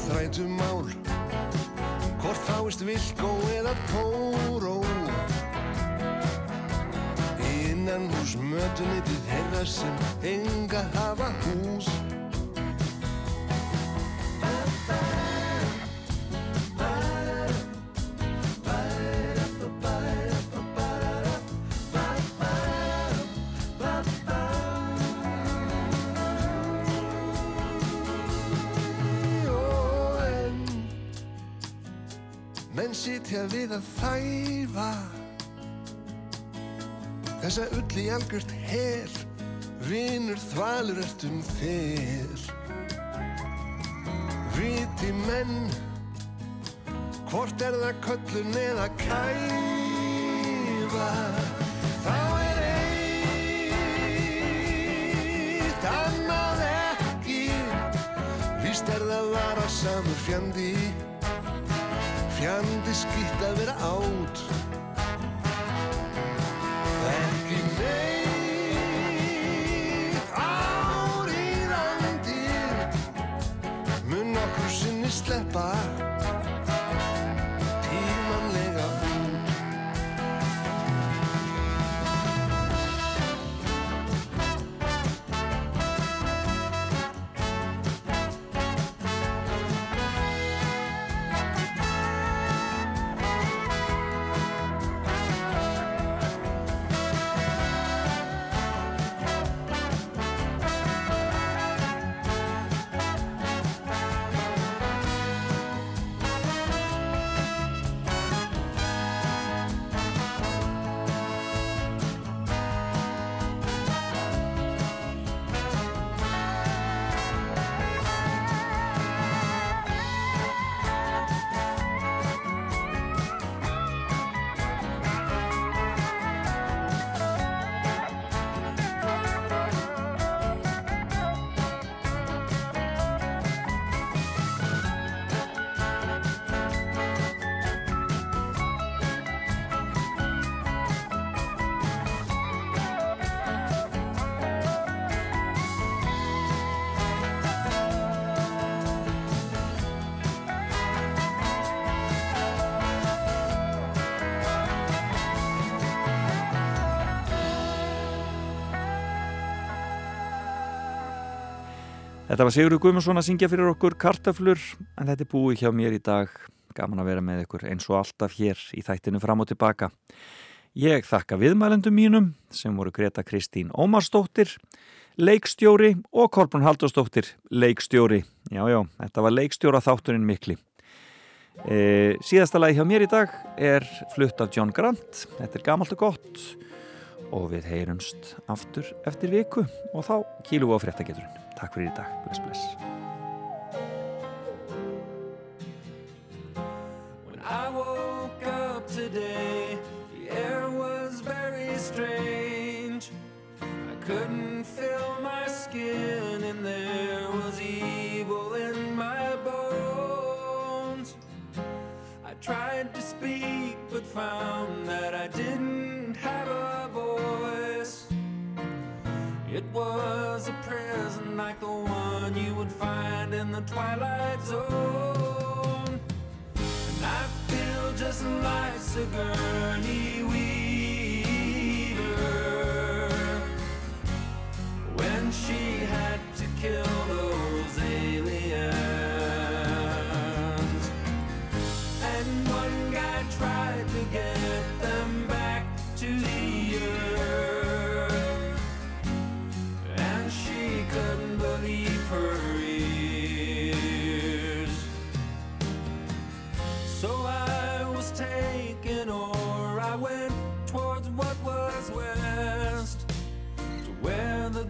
þrætum ál Hvort fáist vilkó eða póró Innan hús mötunitið herra sem enga hafa hús. við að þæfa. Þessa ull í algjört hel Vinnur þvalur öllum þér Viti menn Hvort er það köllun eða kæfa? Þá er eitt annað ekki Vist er það vara samur fjandi. Fjandi skýtt að vera átt Þetta var Sigurður Guðmundsson að syngja fyrir okkur kartaflur en þetta er búið hjá mér í dag. Gaman að vera með ykkur eins og alltaf hér í þættinu fram og tilbaka. Ég þakka viðmælendum mínum sem voru Greta Kristín Ómarsdóttir, leikstjóri og Kolbrun Halldórsdóttir, leikstjóri. Já, já, þetta var leikstjóra þátturinn mikli. E, síðasta lagi hjá mér í dag er flutt af John Grant. Þetta er gamalt og gott og við heyrumst aftur eftir viku og þá kýlum við á fréttageturinn. Takk fyrir í dag. Bless, bless. When was a prison like the one you would find in the Twilight Zone. And I feel just like Sigourney Weaver when she had to kill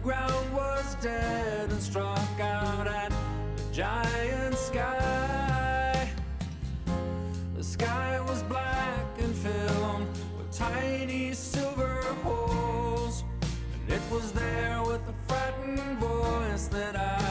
ground was dead and struck out at the giant sky. The sky was black and filled with tiny silver holes, and it was there with a frightened voice that I